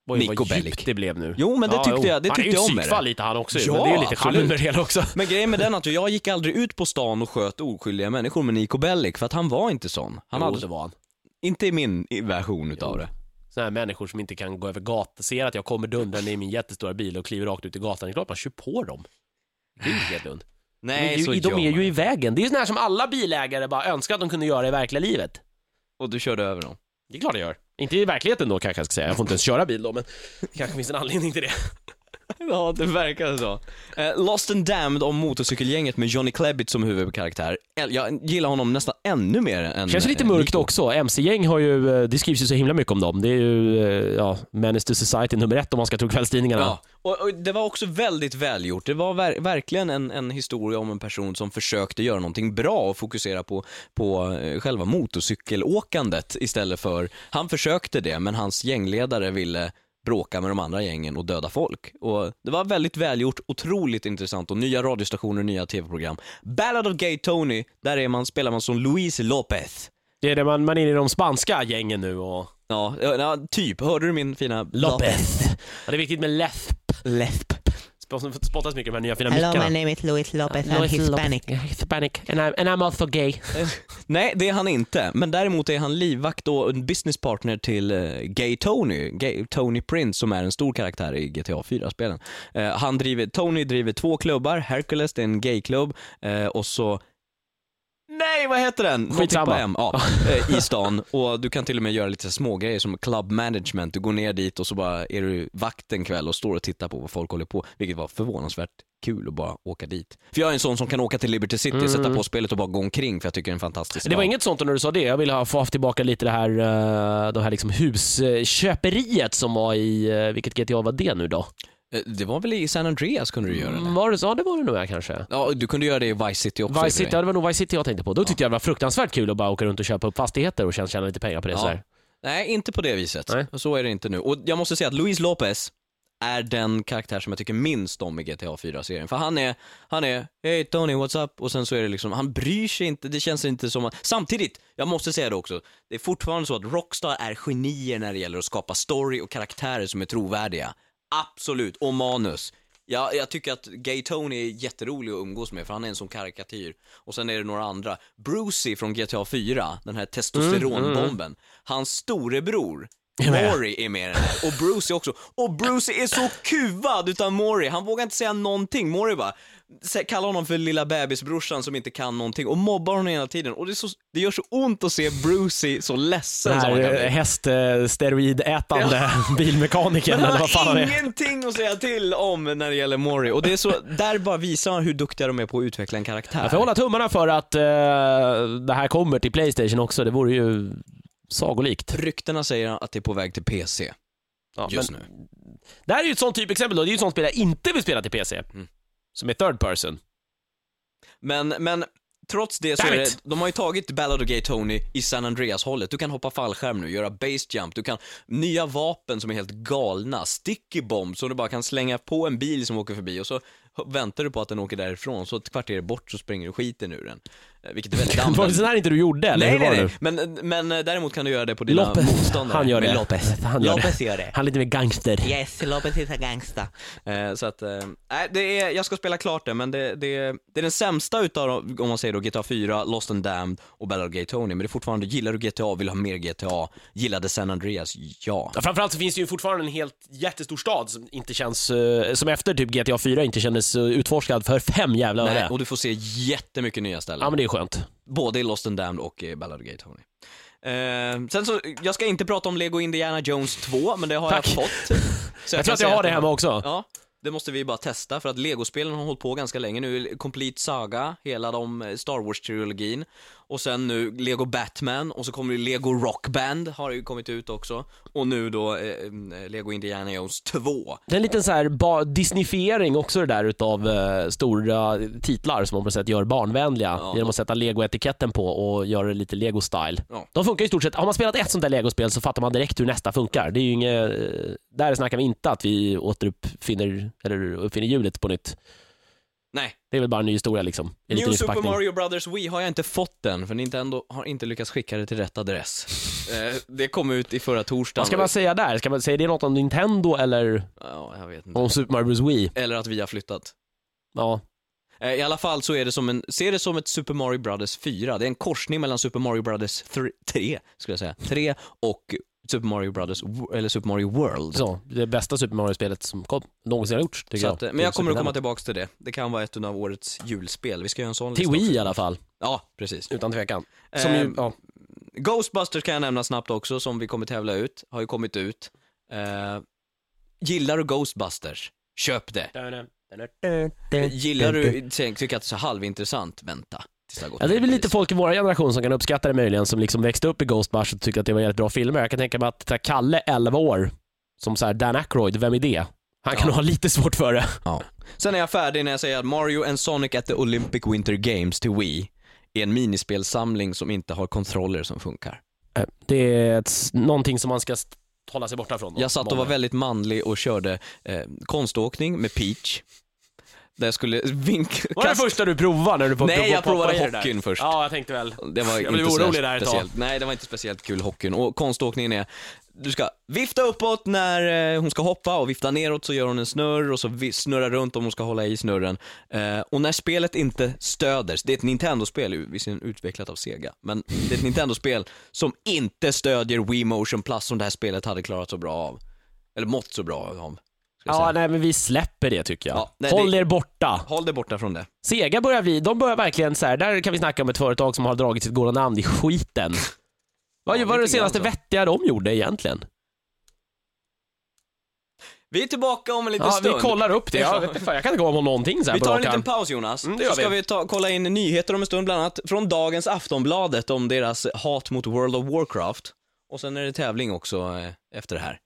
Oj, Nico vad Bellic. djupt det blev nu. Jo, men det tyckte jag- det han tyckte är ju jag om med psykfall det. lite han också Ja, men det är ju lite absolut. det hela också. Men grejen med den att jag gick aldrig ut på stan och sköt oskyldiga människor med Nico Bellic, för att han var inte sån. Han jo, hade, det var han. inte i min version utav det. Sådana här människor som inte kan gå över gatan, ser att jag kommer dundrande i min jättestora bil och kliver rakt ut i gatan. Det är klart man kör på dem. Det är ju helt lugnt. Nej, de är, så ju, de gör är man ju i vägen. Det är ju sån här som alla bilägare bara önskar att de kunde göra i verkliga livet. Och du körde över dem. Det är klart jag gör. Inte i verkligheten då kanske jag ska säga. Jag får inte ens köra bil då, men det kanske finns en anledning till det. Ja, det verkar så. Eh, Lost and Damned om motorcykelgänget med Johnny Klebbit som huvudkaraktär. El- Jag gillar honom nästan ännu mer än... Känns lite eh, mörkt Nico. också. MC-gäng har ju, eh, det skrivs ju så himla mycket om dem. Det är ju, eh, ja, Menace to Society nummer ett om man ska tro kvällstidningarna. Ja, och, och det var också väldigt välgjort. Det var ver- verkligen en, en historia om en person som försökte göra någonting bra och fokusera på, på eh, själva motorcykelåkandet istället för, han försökte det men hans gängledare ville bråka med de andra gängen och döda folk. Och det var väldigt välgjort, otroligt intressant och nya radiostationer, nya tv-program. Ballad of Gay Tony, där är man, spelar man som Luis Lopez. Det är det man, man är i de spanska gängen nu och... Ja, ja, typ. Hörde du min fina... Lopez. Ja, det är viktigt med läsp. Lesp. Spott- Spottas mycket med de nya fina Hello, mickarna. my name is Luis Lopez. I'm Hispanic. Lopez. Hispanic. And, I'm, and I'm also gay. Nej, det är han inte. Men däremot är han livvakt och en businesspartner till eh, Gay Tony, Gay, Tony Prince som är en stor karaktär i GTA 4-spelen. Eh, han driver, Tony driver två klubbar, Hercules, det är en gayklubb, eh, och så Nej, vad heter den? Skitsamma. M, ja, eh, i stan. Och du kan till och med göra lite små grejer som club management. Du går ner dit och så bara är du vakt en kväll och står och tittar på vad folk håller på, vilket var förvånansvärt kul att bara åka dit. För jag är en sån som kan åka till Liberty City, Mm. sätta på spelet och bara gå omkring för jag tycker det är en fantastisk Det var inget sånt när du sa det. Jag ville ha, få haft tillbaka lite det här, uh, det här liksom husköperiet som var i, eh, vilket GTA var det nu då? Eh, Det var väl i San Andreas kunde du göra det? Mm, Var det? Ja, det var det nog ja, kanske. Ja, du kunde göra det i Vice City också. Vice City, ja, det var nog Vice City jag tänkte på. Då tyckte jag det var fruktansvärt kul att bara åka runt och köpa upp fastigheter och tjäna, tjäna lite pengar på det Ja. sådär. Nej, inte på det viset. Nej. Så är det inte nu. Och jag måste säga att Luis Lopez är den karaktär som jag tycker minst om i GTA 4-serien. För han är, han är, hej Tony, what's up? Och sen så är det liksom, han bryr sig inte, det känns inte som att, samtidigt, jag måste säga det också, det är fortfarande så att Rockstar är genier när det gäller att skapa story och karaktärer som är trovärdiga. Absolut, och manus. Ja, jag tycker att Gay Tony är jätterolig att umgås med för han är en sån karikatyr. Och sen är det några andra. Brucey från GTA 4, den här testosteronbomben. Hans storebror, Är med. Maury är med i den här. Och Brucey också. Och Brucey är så kuvad utav Maury. Han vågar inte säga någonting. Maury bara kallar honom för lilla bebisbrorsan som inte kan någonting och mobbar honom hela tiden. Och det, är så, det gör så ont att se Brucey så ledsen Den som han kan här bli. häststeroidätande bilmekanikern Men eller vad fan han är. ingenting att säga till om när det gäller Mori. Och det är så, där bara visar han hur duktiga de är på att utveckla en karaktär. Jag får hålla tummarna för att eh, det här kommer till Playstation också. Det vore ju sagolikt. Ryktena säger att det är på väg till PC Ja, just men nu. Det här är ju ett sånt typexempel då. Det är ju ett sånt spel jag inte vill spela till PC. Mm. Som är third person. Men, men trots det så är det, de har ju tagit Ballad of Gay Tony i San Andreas-hållet. Du kan hoppa fallskärm nu, göra base jump, du kan, nya vapen som är helt galna, sticky bomb som du bara kan slänga på en bil som åker förbi och så väntar du på att den åker därifrån, så ett kvarter bort så springer du skiten ur den. Eh, Vilket är väldigt Var det sån här inte du gjorde eller? Nej, nej, nej. Men, men eh, däremot kan du göra det på dina Lopez, motståndare. han gör Med det. Lopez. Han gör Lopez gör det. Han är lite mer gangster. Yes, Lopez a gangsta. Eh, så att, eh, nej, det är, jag ska spela klart det, men det, det, det är den sämsta utav, om man säger då GTA 4, Lost and Damned och Battle of Gay Tony, men det är fortfarande, gillar du GTA, vill ha mer GTA, gillade San Andreas, ja. Ja, Framförallt så finns det ju fortfarande en helt jättestor stad som inte känns, eh, som efter typ GTA 4 inte kändes eh, utforskad för fem jävla Nej, öre. och du får se jättemycket nya ställen. Ja men det är skönt. Både i Lost and Damned och i Ballad of Gay Tony. Eh, sen så, jag ska inte prata om Lego Indiana Jones 2, men det har Tack. jag fått. Så Jag tror kan att jag har det det hemma också. Ja, det måste vi bara testa för att Lego-spelen har hållit på ganska länge nu. Complete Saga, hela de eh, Star Wars-trilogin. Och sen nu Lego Batman och så kommer det Lego Rock Band har ju kommit ut också. Och nu då eh, eh, Lego Indiana Jones 2. Det är en liten så här Disneyfiering också det där utav eh, stora titlar som man på något sätt gör barnvänliga Ja. genom att sätta lego-etiketten på och göra det lite lego-style. Ja. De funkar i stort sett, har man spelat ett sånt där legospel så fattar man direkt hur nästa funkar. Det är ju inget, eh, där snackar vi inte att vi återuppfinner, eller uppfinner hjulet på nytt. Nej, Det är väl bara en ny historia liksom. lite New Super. Mario Brothers Wii har jag inte fått den, för Nintendo har inte lyckats skicka det till rätt adress. eh, det kom ut i förra torsdagen. Vad ska man säga där? Ska man säga det något om Nintendo eller Ja, jag vet inte. om Super Mario Bros Wii? Eller att vi har flyttat. Ja, Eh, I alla fall så är det som en, se det som ett Super Mario Brothers 4. Det är en korsning mellan Super Mario Brothers 3, skulle jag säga, 3 och Super Mario Brothers, eller Super Mario World. Så, det bästa Super Mario-spelet som kom, någonsin har gjorts, tycker Så jag. att, eh, men jag kommer att komma tillbaks till det. Det kan vara ett av årets julspel. Vi ska göra en sån Till Wii i alla fall, Ja, precis. utan tvekan. Som Eh, ju, ja. Ghostbusters kan jag nämna snabbt också, som vi kommer tävla ut. Har ju kommit ut. Eh, gillar du Ghostbusters? Köp det. Gillar du, tycker att det är så halvintressant, vänta det Ja, det är väl lite folk i vår generation som kan uppskatta det möjligen, som liksom växte upp i Ghostbusters och tycker att det var jävligt bra filmer. Jag kan tänka mig att Kalle, 11 år, som så här Dan Aykroyd, vem är det? Han kan Ja. ha lite svårt för det. Sen är jag färdig när jag säger att Mario and Sonic at the Olympic Winter Games till Wii är en minispelsamling som inte har kontroller som funkar. Eh, Det är ett, någonting som man ska hålla sig borta från. då. Jag satt och var väldigt manlig och körde eh, konståkning med Peach. Där jag skulle vinka... Var det första du provade när du på, Nej, på, jag på, provade där? hockeyn först. Ja, jag tänkte väl. Det var Jag inte blev orolig där ett tag. speciellt. Nej, det var inte speciellt kul hockeyn. Och konståkningen är, du ska vifta uppåt när eh, hon ska hoppa och vifta neråt så gör hon en snurr och så vi- snurra runt om hon ska hålla i snurren. Eh, och när spelet inte stöder, det är ett Nintendo-spel, visserligen utvecklat av Sega, men det är ett Nintendo-spel som inte stödjer Wii Motion Plus som det här spelet hade klarat så bra av. Eller mått så bra av. Ja, nej men vi släpper det tycker jag. Ja, nej, Håll det- er borta. Håll dig borta från det. Sega börjar vi, de börjar verkligen så här, där kan vi snacka om ett företag som har dragit sitt goda namn i skiten. Vad Ja, var det grann senaste så. vettiga de gjorde egentligen? Vi är tillbaka om en liten Ja, stund. vi kollar upp det. Jag, vet inte, fan, jag kan inte komma på någonting så här Vi tar en liten paus Jonas, Mm, så ska vi. vi ta, kolla in nyheter om en stund, bland annat från dagens Aftonbladet om deras hat mot World of Warcraft. Och sen är det tävling också eh, efter det här.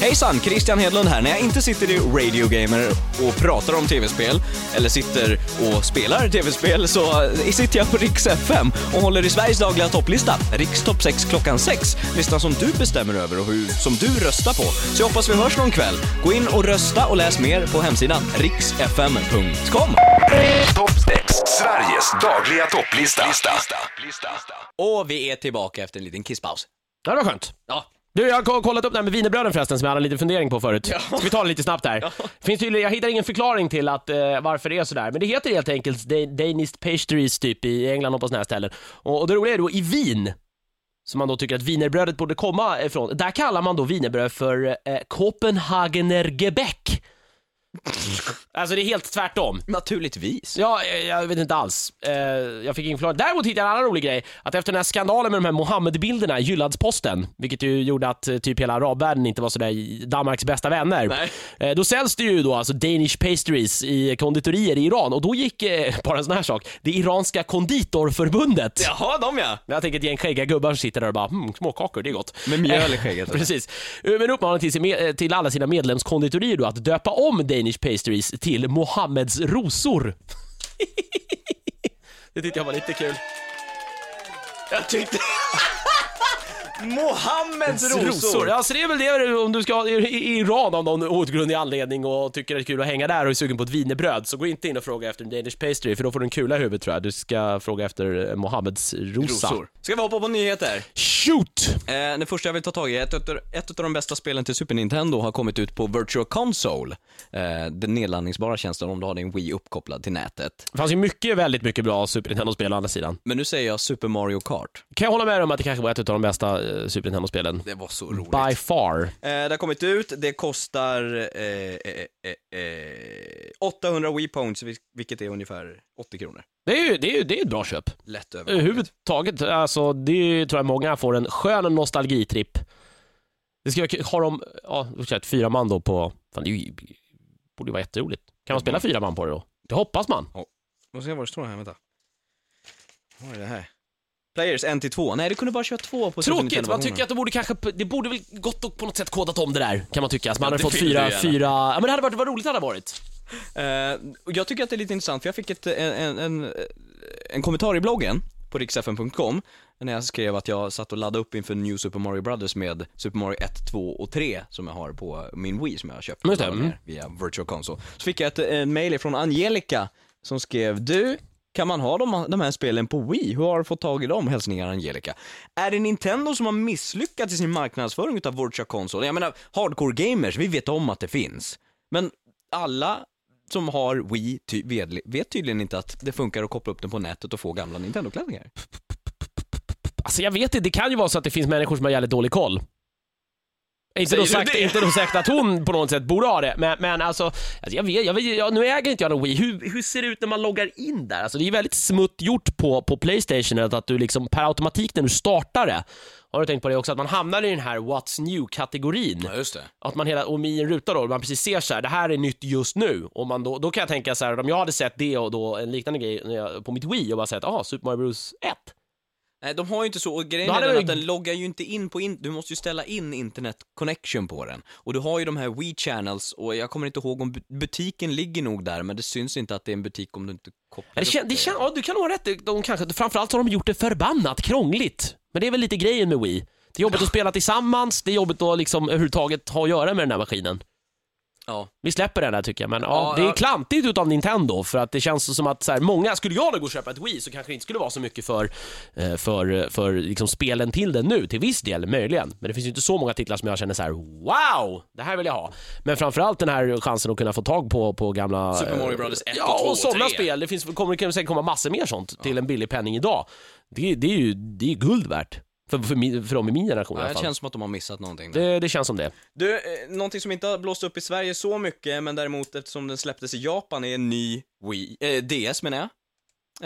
Hejsan, Christian Hedlund här. När jag inte sitter i Radio Gamer och pratar om tv-spel, eller sitter och spelar tv-spel, så eh, sitter jag på Rix FM och håller i Sveriges dagliga topplista, Rix topp 6 klockan 6. Listan som du bestämmer över och hur, som du röstar på. Så jag hoppas vi hörs någon kväll. Gå in och rösta och läs mer på hemsidan riksfm.com. Topp 6. Sveriges dagliga topplista. Och vi är tillbaka efter en liten kisspaus. Det var skönt. Ja. Du, jag har ko- kollat upp det här med wienerbröden förresten som jag hade lite fundering på förut. Ska vi ta det lite snabbt här? Finns tydligen, jag hittar ingen förklaring till att, eh, varför det är sådär, men det heter helt enkelt Da- Danish pastries typ i England och på sådana här ställen. Och, och det roliga är då i Wien, som man då tycker att wienerbrödet borde komma ifrån, där kallar man då wienerbröd för eh, Copenhagener Gebäck. Alltså det är helt tvärtom. Naturligtvis. Ja, eh, jag vet inte alls. Eh, jag fick ingen förklaring. Däremot hittade jag en annan rolig grej. Att efter den här skandalen med de här Mohammed-bilderna i Jyllandsposten, vilket ju gjorde att eh, typ hela arabvärlden inte var sådär Danmarks bästa vänner. Eh, då säljs det ju då alltså Danish pastries i konditorier i Iran och då gick, eh, bara en sån här sak, det iranska konditorförbundet. Jaha, de ja. Jag tänker ett gäng skäggiga gubbar som sitter där och bara hmm, småkakor, det är gott. Med mjöl i skägget. Precis. Men uppmanar till, sin till alla sina medlemskonditorier då att döpa om Danish pastries till Mohammeds rosor. det tyckte jag var lite kul. Jag tyckte... Mohammeds rosor! Ja, så det är väl det om du ska i Iran av någon outgrundlig anledning och tycker det är kul att hänga där och är sugen på ett wienerbröd, så gå inte in och fråga efter en Danish pastry, för då får du en kula i huvudet tror jag. Du ska fråga efter eh, Mohammeds rosa. Rosor. Ska vi hoppa på nyheter? Shoot! Eh, det första jag vill ta tag i, ett, ett, ett av de bästa spelen till Super Nintendo har kommit ut på Virtual Console. Eh, den nedladdningsbara tjänsten om du har din Wii uppkopplad till nätet. Det fanns ju mycket, väldigt mycket bra Super Nintendo-spel å andra sidan. Men nu säger jag Super Mario Kart. Kan jag hålla med om att det kanske var ett av de bästa eh, Super Nintendo-spelen? Det var så roligt. By far. Eh, det har kommit ut, det kostar eh, eh, eh, eh, 800 Wii Points, vil- vilket är ungefär 80 kronor. Det är ju det är, ju- det är ett bra köp. Lätt över. Överhuvudtaget, alltså det tror jag många får en skön nostalgitripp. Det ska kul. Har de, ja, då säger jag, fyra man då på, fan det är ju, borde ju vara jätteroligt. Kan man spela fyra man på det då? Det hoppas man. Måste se vad det står här, vänta. Vad är det här? Players 1 till 2. Nej, du kunde bara köra två på Super Tråkigt, man tycker att det borde kanske, det borde väl gått och på något sätt kodat om det där, kan man tycka. Så man Ja, hade fått fyra, fyra, ja men det hade varit, vad roligt det hade varit. Och jag tycker att det är lite intressant, för jag fick ett, en, en, en, en kommentar i bloggen på riksfn.com när jag skrev att jag satt och laddade upp inför New Super Mario Brothers med Super Mario 1, 2 och 3 som jag har på min Wii som jag har köpt mm. via Virtual Console. Så fick jag ett en mail från Angelica som skrev Du, kan man ha de, de här spelen på Wii? Hur har du fått tag i dem? Hälsningar Angelica. Är det Nintendo som har misslyckats i sin marknadsföring utav Virtual Console? Jag menar, hardcore gamers, vi vet om att det finns. Men alla som har Wii ty- vet, tydligen inte att det funkar att koppla upp den på nätet och få gamla Nintendo-klänningar. Alltså jag vet inte, det kan ju vara så att det finns människor som har jävligt dålig koll. Inte då, sagt, inte då sagt att hon på något sätt borde ha det, men, men alltså, alltså jag vet, jag vet, jag, nu äger inte jag någon Wii. Hur, hur ser det ut när man loggar in där? Alltså det är väldigt smutt gjort på, på Playstation att, att du liksom per automatik när du startar det, har du tänkt på det också, att man hamnar i den här What's New-kategorin. Ja. Att man hela, och i en ruta då, man precis ser så här, det här är nytt just nu. Och man då, då kan jag tänka så här, om jag hade sett det och då en liknande grej på mitt Wii och bara sett, aha, Super Mario Bros 1. Nej, de har ju inte så, och grejen är den att den loggar ju inte in på, in, du måste ju ställa in internet connection på den. Och du har ju de här Wii channels, och jag kommer inte ihåg om bu- butiken ligger nog där, men det syns inte att det är en butik om du inte kopplar det kän, upp det kän, ja, du kan ha rätt, de kanske, framförallt har de gjort det förbannat krångligt. Men det är väl lite grejen med Wii. Det är jobbigt att spela tillsammans, det är jobbigt att liksom överhuvudtaget ha att göra med den här maskinen. Ja. Vi släpper den där tycker jag, men ja, Ja, det är ja. klantigt utav Nintendo för att det känns som att så här, många, skulle jag nu gå och köpa ett Wii så kanske det inte skulle vara så mycket för, eh, för, för liksom spelen till den nu, till viss del möjligen. Men det finns ju inte så många titlar som jag känner så här: wow, det här vill jag ha. Men framförallt den här chansen att kunna få tag på, på gamla... Super Mario eh, Brothers 1 och Ja, 2 och och sådana 3. spel. Det finns, kommer kan säkert komma massor mer sånt till en billig penning idag. Det, det är ju det är guld värt. För, för, min, för dem i min generation i Ja, alla det fall. känns som att de har missat någonting. där. Det, det känns som det. Du, eh, någonting som inte har blåst upp i Sverige så mycket, men däremot eftersom den släpptes i Japan är en ny Wii, eh, DS menar jag.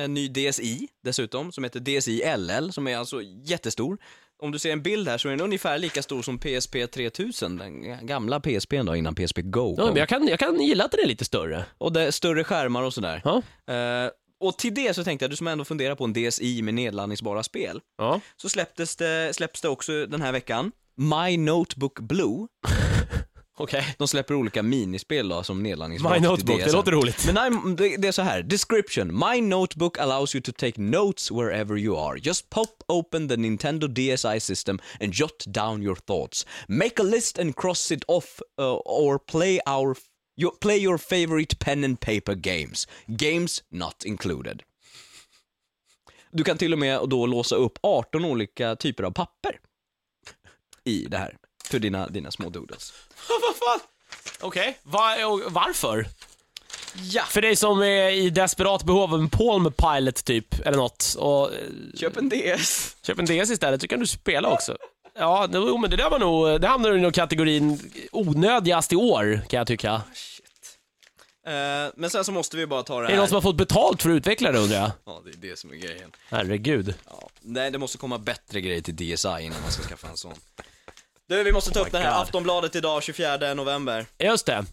En ny DSi dessutom, som heter DSi LL, som är alltså jättestor. Om du ser en bild här så är den ungefär lika stor som PSP 3000, den gamla PSPn då innan PSP Go Ja, kom. men jag, kan, jag kan gilla att den är lite större. Och det större skärmar och sådär. Ja. Eh, och till det så tänkte jag, du som ändå funderar på en DSi med nedladdningsbara spel, Ja. så släpptes det, släpps det också den här veckan, My Notebook Blue. Okej. De släpper olika minispel då som nedladdningsbart My Notebook, det låter roligt. Men det, det är så här, description. My notebook allows you to take notes wherever you are. Just pop open the Nintendo DSi system and jot down your thoughts. Make a list and cross it off uh, or play our you, play your favorite pen and paper games. Games not included. Du kan till och med då låsa upp 18 olika typer av papper i det här för dina, dina små doodles. Vad fan? Okej, och varför? Ja! För dig som är i desperat behov av en Palm Pilot typ, eller något, och eh, Köp en DS. köp en DS istället så kan du spela också. Ja, jo, men det där var nog, det hamnar i nog kategorin onödigast i år, kan jag tycka. Eh, men sen så måste vi bara ta det Är här. det någon som har fått betalt för att utveckla det undrar jag? Ja, det är det som är grejen. Herregud. Ja. Nej, det måste komma bättre grejer till DSi innan man ska skaffa en sån. Du, vi måste ta upp det här. God. Aftonbladet idag, 24 november. Just det.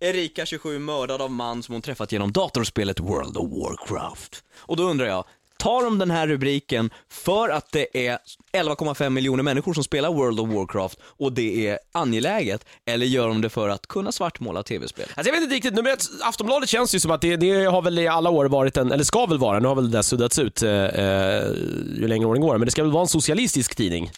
Erika, 27, mördad av man som hon träffat genom datorspelet World of Warcraft. Och då undrar jag, tar de den här rubriken för att det är 11,5 miljoner människor som spelar World of Warcraft och det är angeläget, eller gör de det för att kunna svartmåla tv-spel? Alltså jag vet inte riktigt, nu Aftonbladet känns ju som att det, det har väl i alla år varit en, eller ska väl vara, nu har väl det där suddats ut eh, eh ju längre åren går, men det ska väl vara en socialistisk tidning.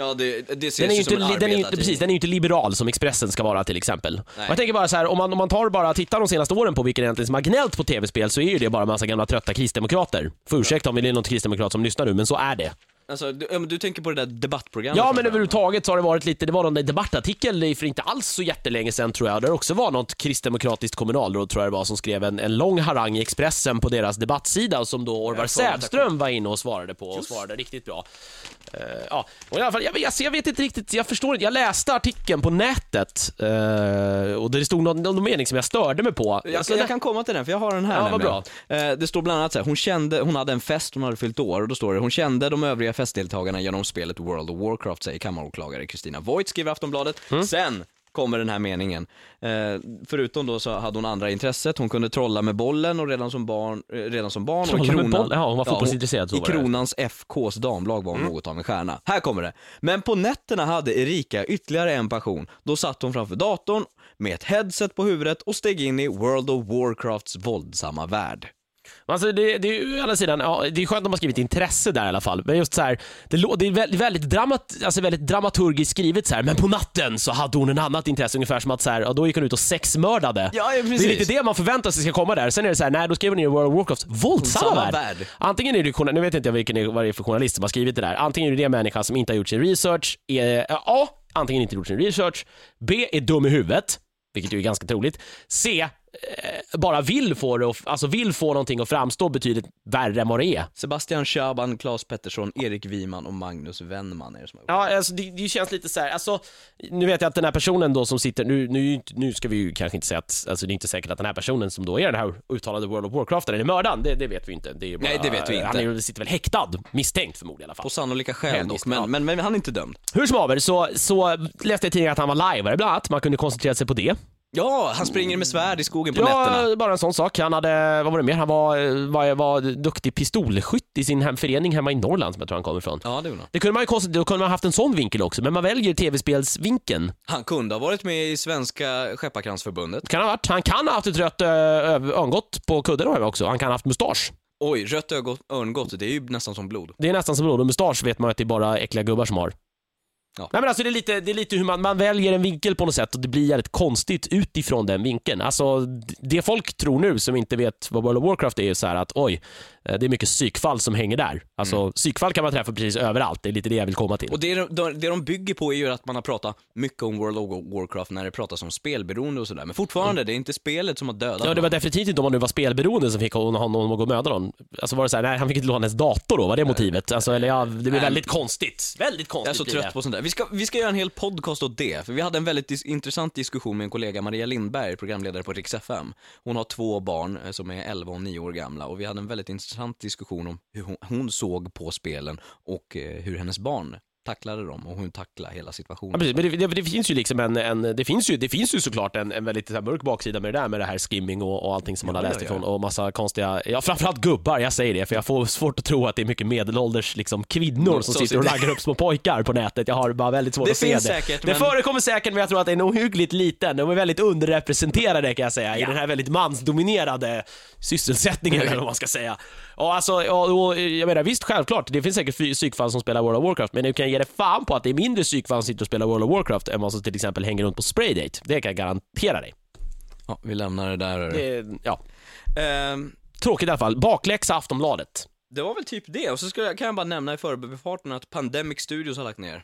Ja, det, det ses Den är, ju inte, en den, är ju inte, precis, den är ju inte liberal som Expressen ska vara till exempel. Och jag tänker bara så här, om man, om man tar bara tittar de senaste åren på vilka egentligen som har gnällt på tv-spel så är ju det bara en massa gamla trötta kristdemokrater. Får ursäkta om det är någon kristdemokrat som lyssnar nu, men så är det. Alltså, du, ja, men du tänker på det där debattprogrammet? Ja, men överhuvudtaget så har det varit lite, det var någon debattartikel för inte alls så jättelänge sedan tror jag, där det också var något kristdemokratiskt kommunalråd tror jag det var som skrev en, en lång harang i Expressen på deras debattsida som då Orvar Sävström var inne och svarade på och svarade riktigt bra. Eh, ja, och i alla fall, jag, jag, jag vet inte riktigt, jag förstår inte, jag läste artikeln på nätet eh, och det stod någon, någon mening som jag störde mig på. Jag, Alltså, jag kan komma till den, för jag har den här Ja, vad nämligen. Eh, det står bland annat så här, hon kände, hon hade en fest, hon hade fyllt år och då står det, hon kände de övriga festdeltagarna genom spelet World of Warcraft, säger kammaråklagare Kristina Voigt, skriver Aftonbladet. Mm. Sen kommer den här meningen. Eh, förutom då så hade hon andra intresset, hon kunde trolla med bollen och redan som barn, eh, redan som barn Trolla och i med kronan, boll? Ja, hon var fotbollsintresserad, så I var det. Kronans FKs damlag var hon något av en stjärna. Här kommer det. Men på nätterna hade Erika ytterligare en passion. Då satt hon framför datorn med ett headset på huvudet och steg in i World of Warcrafts våldsamma värld. Alltså det, det är ju å andra sidan, ja, det är skönt att man skrivit intresse där i alla fall. Men just så här, det, det är väldigt, väldigt, dramat, alltså väldigt dramaturgiskt skrivet så här. men på natten så hade hon en annat intresse, ungefär som att så här, ja, då gick hon ut och sexmördade. Ja, ja, Det precis. är lite det man förväntar sig ska komma där. Sen är det så här, nej då skriver ni i World of Warcraft, våldsamma värld. värld. Antingen är det, nu vet inte jag vilken, vad det är för journalist som har skrivit det där. Antingen är det en människa som inte har gjort sin research, är, A. Antingen inte gjort sin research, B. Är dum i huvudet, vilket ju är ganska troligt. C. eh, bara vill få det, att- alltså vill få någonting att framstå betydligt värre än vad det är. Sebastian Schaban, Claes Pettersson, Erik Wiman och Magnus Wennman är det som har Ja, alltså det, det känns lite så här, alltså, nu vet jag att den här personen då som sitter, nu, nu, nu ska vi ju kanske inte säga att, alltså det är inte säkert att den här personen som då är den här uttalade World of Warcraftaren är mördaren, det, det vet vi inte. Det bara, Nej, det vet vi inte. Han är, sitter väl häktad, misstänkt förmodligen i alla fall. På sannolika skäl dock, ja. men, men, men han är inte dömd. Hur som haver så, så läste jag i tidningen att han var lajvare bland annat, man kunde koncentrera sig på det. Ja, han springer med svärd i skogen på nätterna. Ja, bara en sån sak. Han hade, vad var det mer? Han var, var, var duktig pistolskytt i sin hemförening hemma i Norrland som jag tror han kommer ifrån. Ja, det han. Det kunde man ju konstigt, då kunde man haft en sån vinkel också, men man väljer tv-spelsvinkeln. Han kunde ha varit med i Svenska Skepparkransförbundet. Kan ha varit. Han kan ha haft ett rött äh, örngott på kudden också. Han kan ha haft mustasch. Oj, rött örngott, det är ju nästan som blod. Det är nästan som blod och mustasch vet man att det är bara äckliga gubbar som har. Ja. Nej men alltså det är lite, det är lite hur man, man väljer en vinkel på något sätt och det blir jävligt konstigt utifrån den vinkeln. Alltså det folk tror nu som inte vet vad World of Warcraft är, är så här att oj, det är mycket psykfall som hänger där. Alltså psykfall kan man träffa precis överallt, det är lite det jag vill komma till. Och det de, det de bygger på är ju att man har pratat mycket om World of Warcraft när det pratas om spelberoende och sådär. Men fortfarande, det är inte spelet som har dödat Ja, det var någon. definitivt inte om man nu var spelberoende som fick hon- honom att gå och möta någon. Alltså var det så här, nej han fick inte låna hennes dator då, var det motivet? Alltså, eller ja, det blir väldigt konstigt. Väldigt konstigt Jag är så blir det. trött på sånt där. Vi ska, vi ska göra en hel podcast åt det, för vi hade en väldigt dis- intressant diskussion med en kollega, Maria Lindberg, programledare på Rix FM. Hon har två barn eh, som är 11 och 9 år gamla och vi hade en väldigt intressant diskussion om hur hon, hon såg på spelen och eh, hur hennes barn tacklade dem och hon tacklade hela Ja, situationen. precis. Men det, det, det finns ju liksom en, en det, finns ju, det finns ju såklart en, en väldigt så mörk baksida med det där med det här skimming och, och allting som man har Ja, läst ja, ifrån ja. och massa konstiga, ja framförallt gubbar, jag säger det för jag får svårt att tro att det är mycket medelålders liksom, kvinnor som Som sitter och raggar upp små pojkar på nätet. Jag har bara väldigt svårt Det att se det. säkert, det men- förekommer säkert men jag tror att den är ohyggligt liten. De är väldigt underrepresenterade kan jag säga i den här väldigt mansdominerade sysselsättningen eller vad man ska säga. Och alltså, och, och, jag menar visst självklart, det finns säkert psykfall som spelar World of Warcraft, men du kan ge dig fan på att det är mindre psykfall som sitter och spelar World of Warcraft än vad som till exempel hänger runt på Spraydate. Det kan jag garantera dig. Ja, vi lämnar det där. Det, ja. Ehm, Tråkigt i alla fall. Bakläxa Aftonbladet. det var väl typ det, och så ska jag, kan jag bara nämna i förbifarten att Pandemic Studios har lagt ner.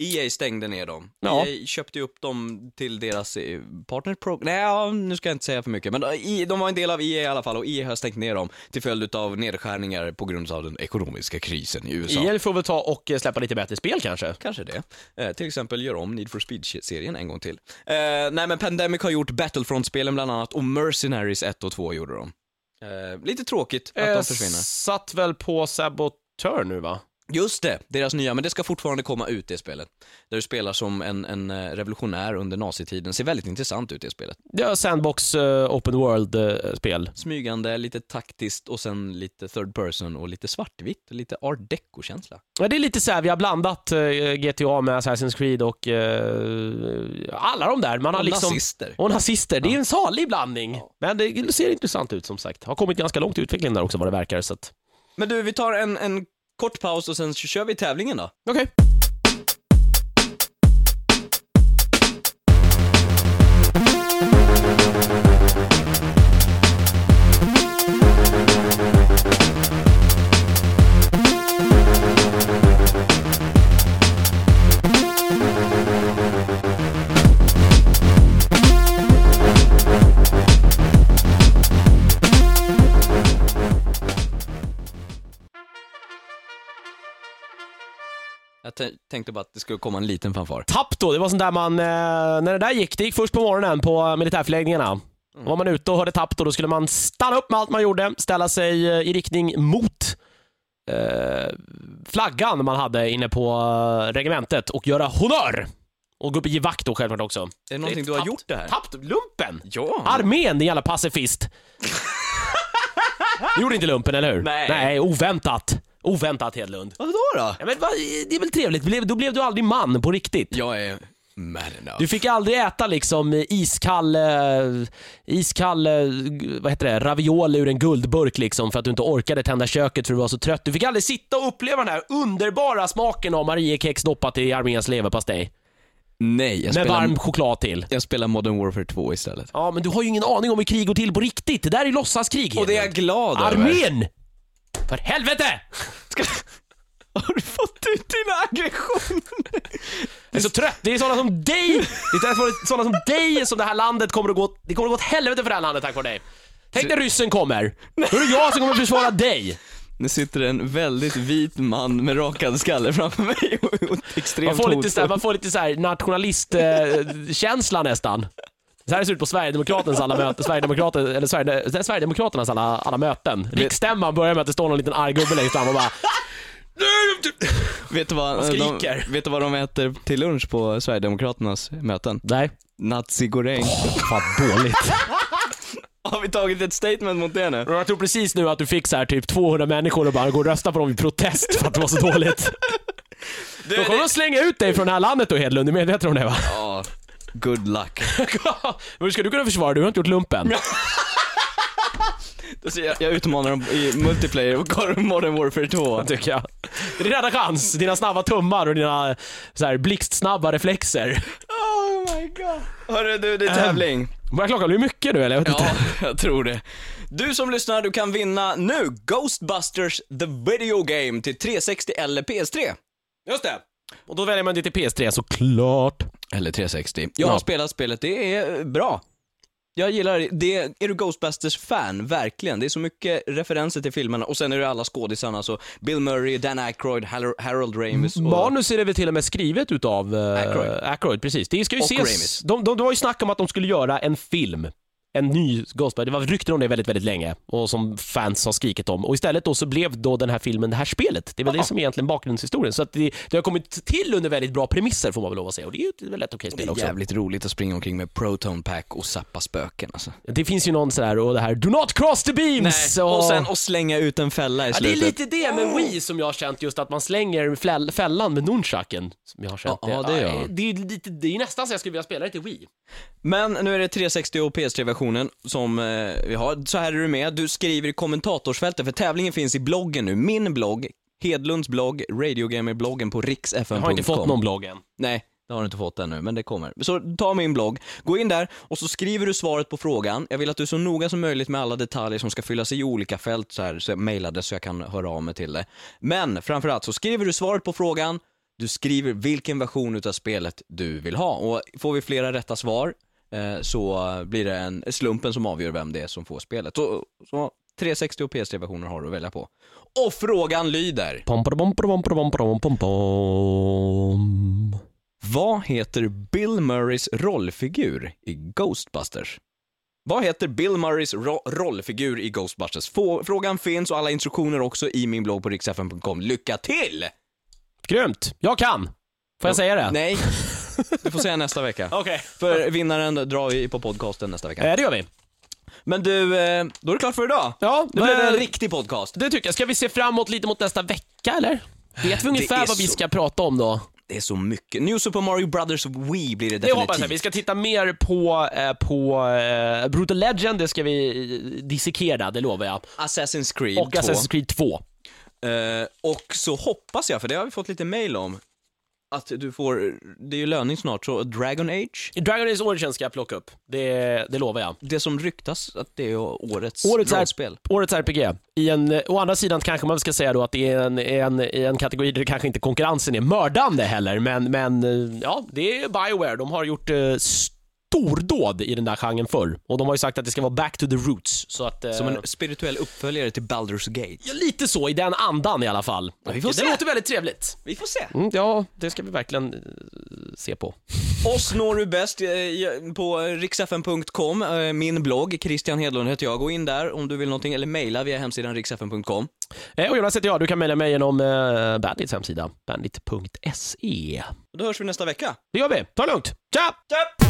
EA stängde ner dem. Ja. EA köpte ju upp dem till deras eh, partner program. Nej, ja, nu ska jag inte säga för mycket, men eh, de var en del av EA i alla fall och EA har stängt ner dem till följd av nedskärningar på grund av den ekonomiska krisen i USA. EA får väl ta och eh, släppa lite bättre spel kanske. Kanske det. Eh, till exempel gör om Need for Speed-serien en gång till. Eh, nej men Pandemic har gjort Battlefront-spelen bland annat och Mercenaries 1 och 2 gjorde de. Eh, lite tråkigt att de försvinner. Satt väl på Sabotör nu va? Just det, deras nya, men det ska fortfarande komma ut det spelet. Där du spelar som en, en eh, revolutionär under nazitiden. Ser väldigt intressant ut det spelet. Ja, Sandbox eh, Open World-spel. Smygande, lite taktiskt och sen lite third person och lite svartvitt och lite art deco-känsla. Ja, det är lite så här, vi har blandat eh, GTA med Assassin's Creed och eh, alla de där. Man har Och liksom... nazister. Och nazister. Det är en salig blandning. Men det ser intressant ut som sagt. Har kommit ganska långt i utvecklingen där också vad det verkar. Så att... Men du, vi tar en, en kort paus och sen kör vi tävlingen då. Okej. Okay. Tänkte bara att det skulle komma en liten fanfar. Tapp då, det var sånt där man, eh, när det där gick, det gick först på morgonen på militärförläggningarna. Var man ute och hörde tapp då, då skulle man stanna upp med allt man gjorde, ställa sig eh, i riktning mot eh, flaggan man hade inne på eh, regementet och göra honör. Och gå upp och ge vakt då självklart också. Är det någonting du har gjort det här? Tappt lumpen! Ja! Armén, din jävla pacifist! du gjorde inte lumpen, eller hur? Nej. Nej, oväntat. Oväntat Hedlund. Vadå då? Ja, men vad, det är väl trevligt, då blev du aldrig man på riktigt. Jag är man enough. Du fick aldrig äta liksom iskall, eh, iskall, eh, vad heter det, ravioli ur en guldburk liksom för att du inte orkade tända köket för du var så trött. Du fick aldrig sitta och uppleva den här underbara smaken av Mariekex doppat i arméns leverpastej. Nej, jag Med spelar, varm choklad till. jag spelar Modern Warfare 2 istället. Ja, men du har ju ingen aning om hur krig går till på riktigt. Det där är låtsaskrig. Och det är jag glad över. Armén! För helvete! Ska... Har du fått ut dina aggressioner? Jag är så trött. Det är sådana som dig, det är sådana som dig som det här landet kommer att gå, det kommer att gå åt helvete för det här landet tack vare dig. Tänk när ryssen kommer. Då är det jag som kommer att försvara dig. Nu sitter en väldigt vit man med rakad skalle framför mig och extremt Man får lite, hotfull. såhär, man får lite såhär nationalistkänsla nästan. Så här ser det ut på Sverigedemokraternas alla möten, Sverigedemokrater, eller Sverige, Sverigedemokraternas alla, alla möten. Riksstämman börjar med att det står någon liten arg gubbe längst fram och bara Vet du, vad, skriker. de, vet du vad de äter till lunch på Sverigedemokraternas möten? Nej. Nazi-goräng. Fan dåligt. Har vi tagit ett statement mot det nu? Jag tror precis nu att du fick så här typ 200 människor och bara gå och rösta på dem i protest för att det var så dåligt. Du, Då kommer de slänga ut dig från det här landet då Hedlund, du är medveten om det va? Ja, good luck. Hur ska du kunna försvara Du har inte gjort lumpen. Säger jag, jag utmanar dem i multiplayer och of Modern Warfare 2. tycker jag. Det är din enda chans, dina snabba tummar och dina så här, blixtsnabba reflexer. Oh my god. Hörru du, det är tävling. Börjar klockan bli mycket nu eller? Jag vet Ja, inte. jag tror det. Du som lyssnar, du kan vinna nu Ghostbusters The Video Game till 360 eller PS3. Just det. Och då väljer man det till PS3 såklart. Eller 360. Jag har Ja. spelat spelet, det är bra. Jag gillar det. det. Är du Ghostbusters-fan? Verkligen. Det är så mycket referenser till filmerna och sen är det alla skådisarna, så Bill Murray, Dan Aykroyd, Hal- Harold Ramis och... Manus är det väl till och med skrivet utav uh, Aykroyd. Aykroyd. precis. Det ska ju Och ses. Ramis. De, de, de var ju snack om att de skulle göra en film. En ny Ghostbusters. Det var rykten om det väldigt, väldigt länge och som fans har skrikit om. Och istället då så blev då den här filmen det här spelet. Det är väl det som är egentligen bakgrundshistorien. Så att det, det har kommit till under väldigt bra premisser får man väl lov att säga. Och det är ju ett väldigt okej Det spel är också. jävligt roligt att springa omkring med Proton Pack och zappa spöken alltså. Det finns ju någon sådär, och det här Do not cross the beams! Och sen och slänga ut en fälla i Ja, det är slutet. lite det med Wii som jag har känt just att man slänger fällan med nunchaken. Som jag har känt Ja, ja, det jag. det, är lite, det är nästan så jag skulle vilja spela det till Wii. Men nu är det 360 och PS3-versionen som eh, vi har. Så här är du med, du skriver i kommentatorsfältet, för tävlingen finns i bloggen nu. Min blogg, Hedlunds blogg, Radiogamer-bloggen på riksfn.com. Jag har inte fått någon blogg än. Nej, det har du inte fått ännu, men det kommer. Så ta min blogg, gå in där och så skriver du svaret på frågan. Jag vill att du är så noga som möjligt med alla detaljer som ska fyllas i olika fält så här, så jag mejlade så jag kan höra av mig till det. Men framförallt så skriver du svaret på frågan, du skriver vilken version utav spelet du vill ha och får vi flera rätta svar så blir det en slumpen som avgör vem det är som får spelet. Så, så 360 och PS3-versioner har du att välja på. Och frågan lyder, Pom, pom, pom. Vad heter Bill Murrays rollfigur i Ghostbusters? Vad heter Bill Murrays ro- rollfigur i Ghostbusters? Få- frågan finns och alla instruktioner också i min blogg på riksfn.com. Lycka till! Grymt! Jag kan! Får jag säga det? Nej, du får säga nästa vecka. Okej. För vinnaren drar vi på podcasten nästa vecka. Eh, det gör vi. Men du, eh, då är det klart för idag. Ja, det en men- riktig podcast. Det tycker jag. Ska vi se framåt lite mot nästa vecka eller? Vet vi ungefär är vad vi så- ska prata om då? Det är så mycket. New Super Mario Brothers Wii blir det Det hoppas jag. definitivt. Vi ska titta mer på, eh, på eh, Brutal Legend, det ska vi eh, dissekera, det lovar jag. Assassin's Creed Och 2. Assassin's Creed 2. Eh, och så hoppas jag, för det har vi fått lite mail om, att du får, det är ju löning snart, så Dragon Age, Dragon Age Origin ska jag plocka upp, det, det lovar jag. det som ryktas att det är årets, Årets, rollspel. årets RPG. I en, eh, å andra sidan kanske man ska säga då att det är en, en, i en kategori där kanske inte konkurrensen är mördande heller, men, men eh, ja, det är Bioware. De har gjort eh, stordåd i den där genren förr. Och de har ju sagt att det ska vara back to the roots. Så att, eh, Som en spirituell uppföljare till Baldur's Gate. ja, lite så, i den andan i alla fall. Ja, vi får Och se. det låter väldigt trevligt. Vi får se. Mm, ja, det ska vi verkligen eh, se på. Oss når du bäst eh, på riksfn.com, eh, min blogg, Christian Hedlund heter jag. Gå in där om du vill någonting, eller mejla via hemsidan riksfn.com. Eh, och Jonas heter jag, du kan mejla mig genom eh, Bandits hemsida, bandit.se. Då hörs vi nästa vecka. Det gör vi, ta det lugnt. Tja! Tja!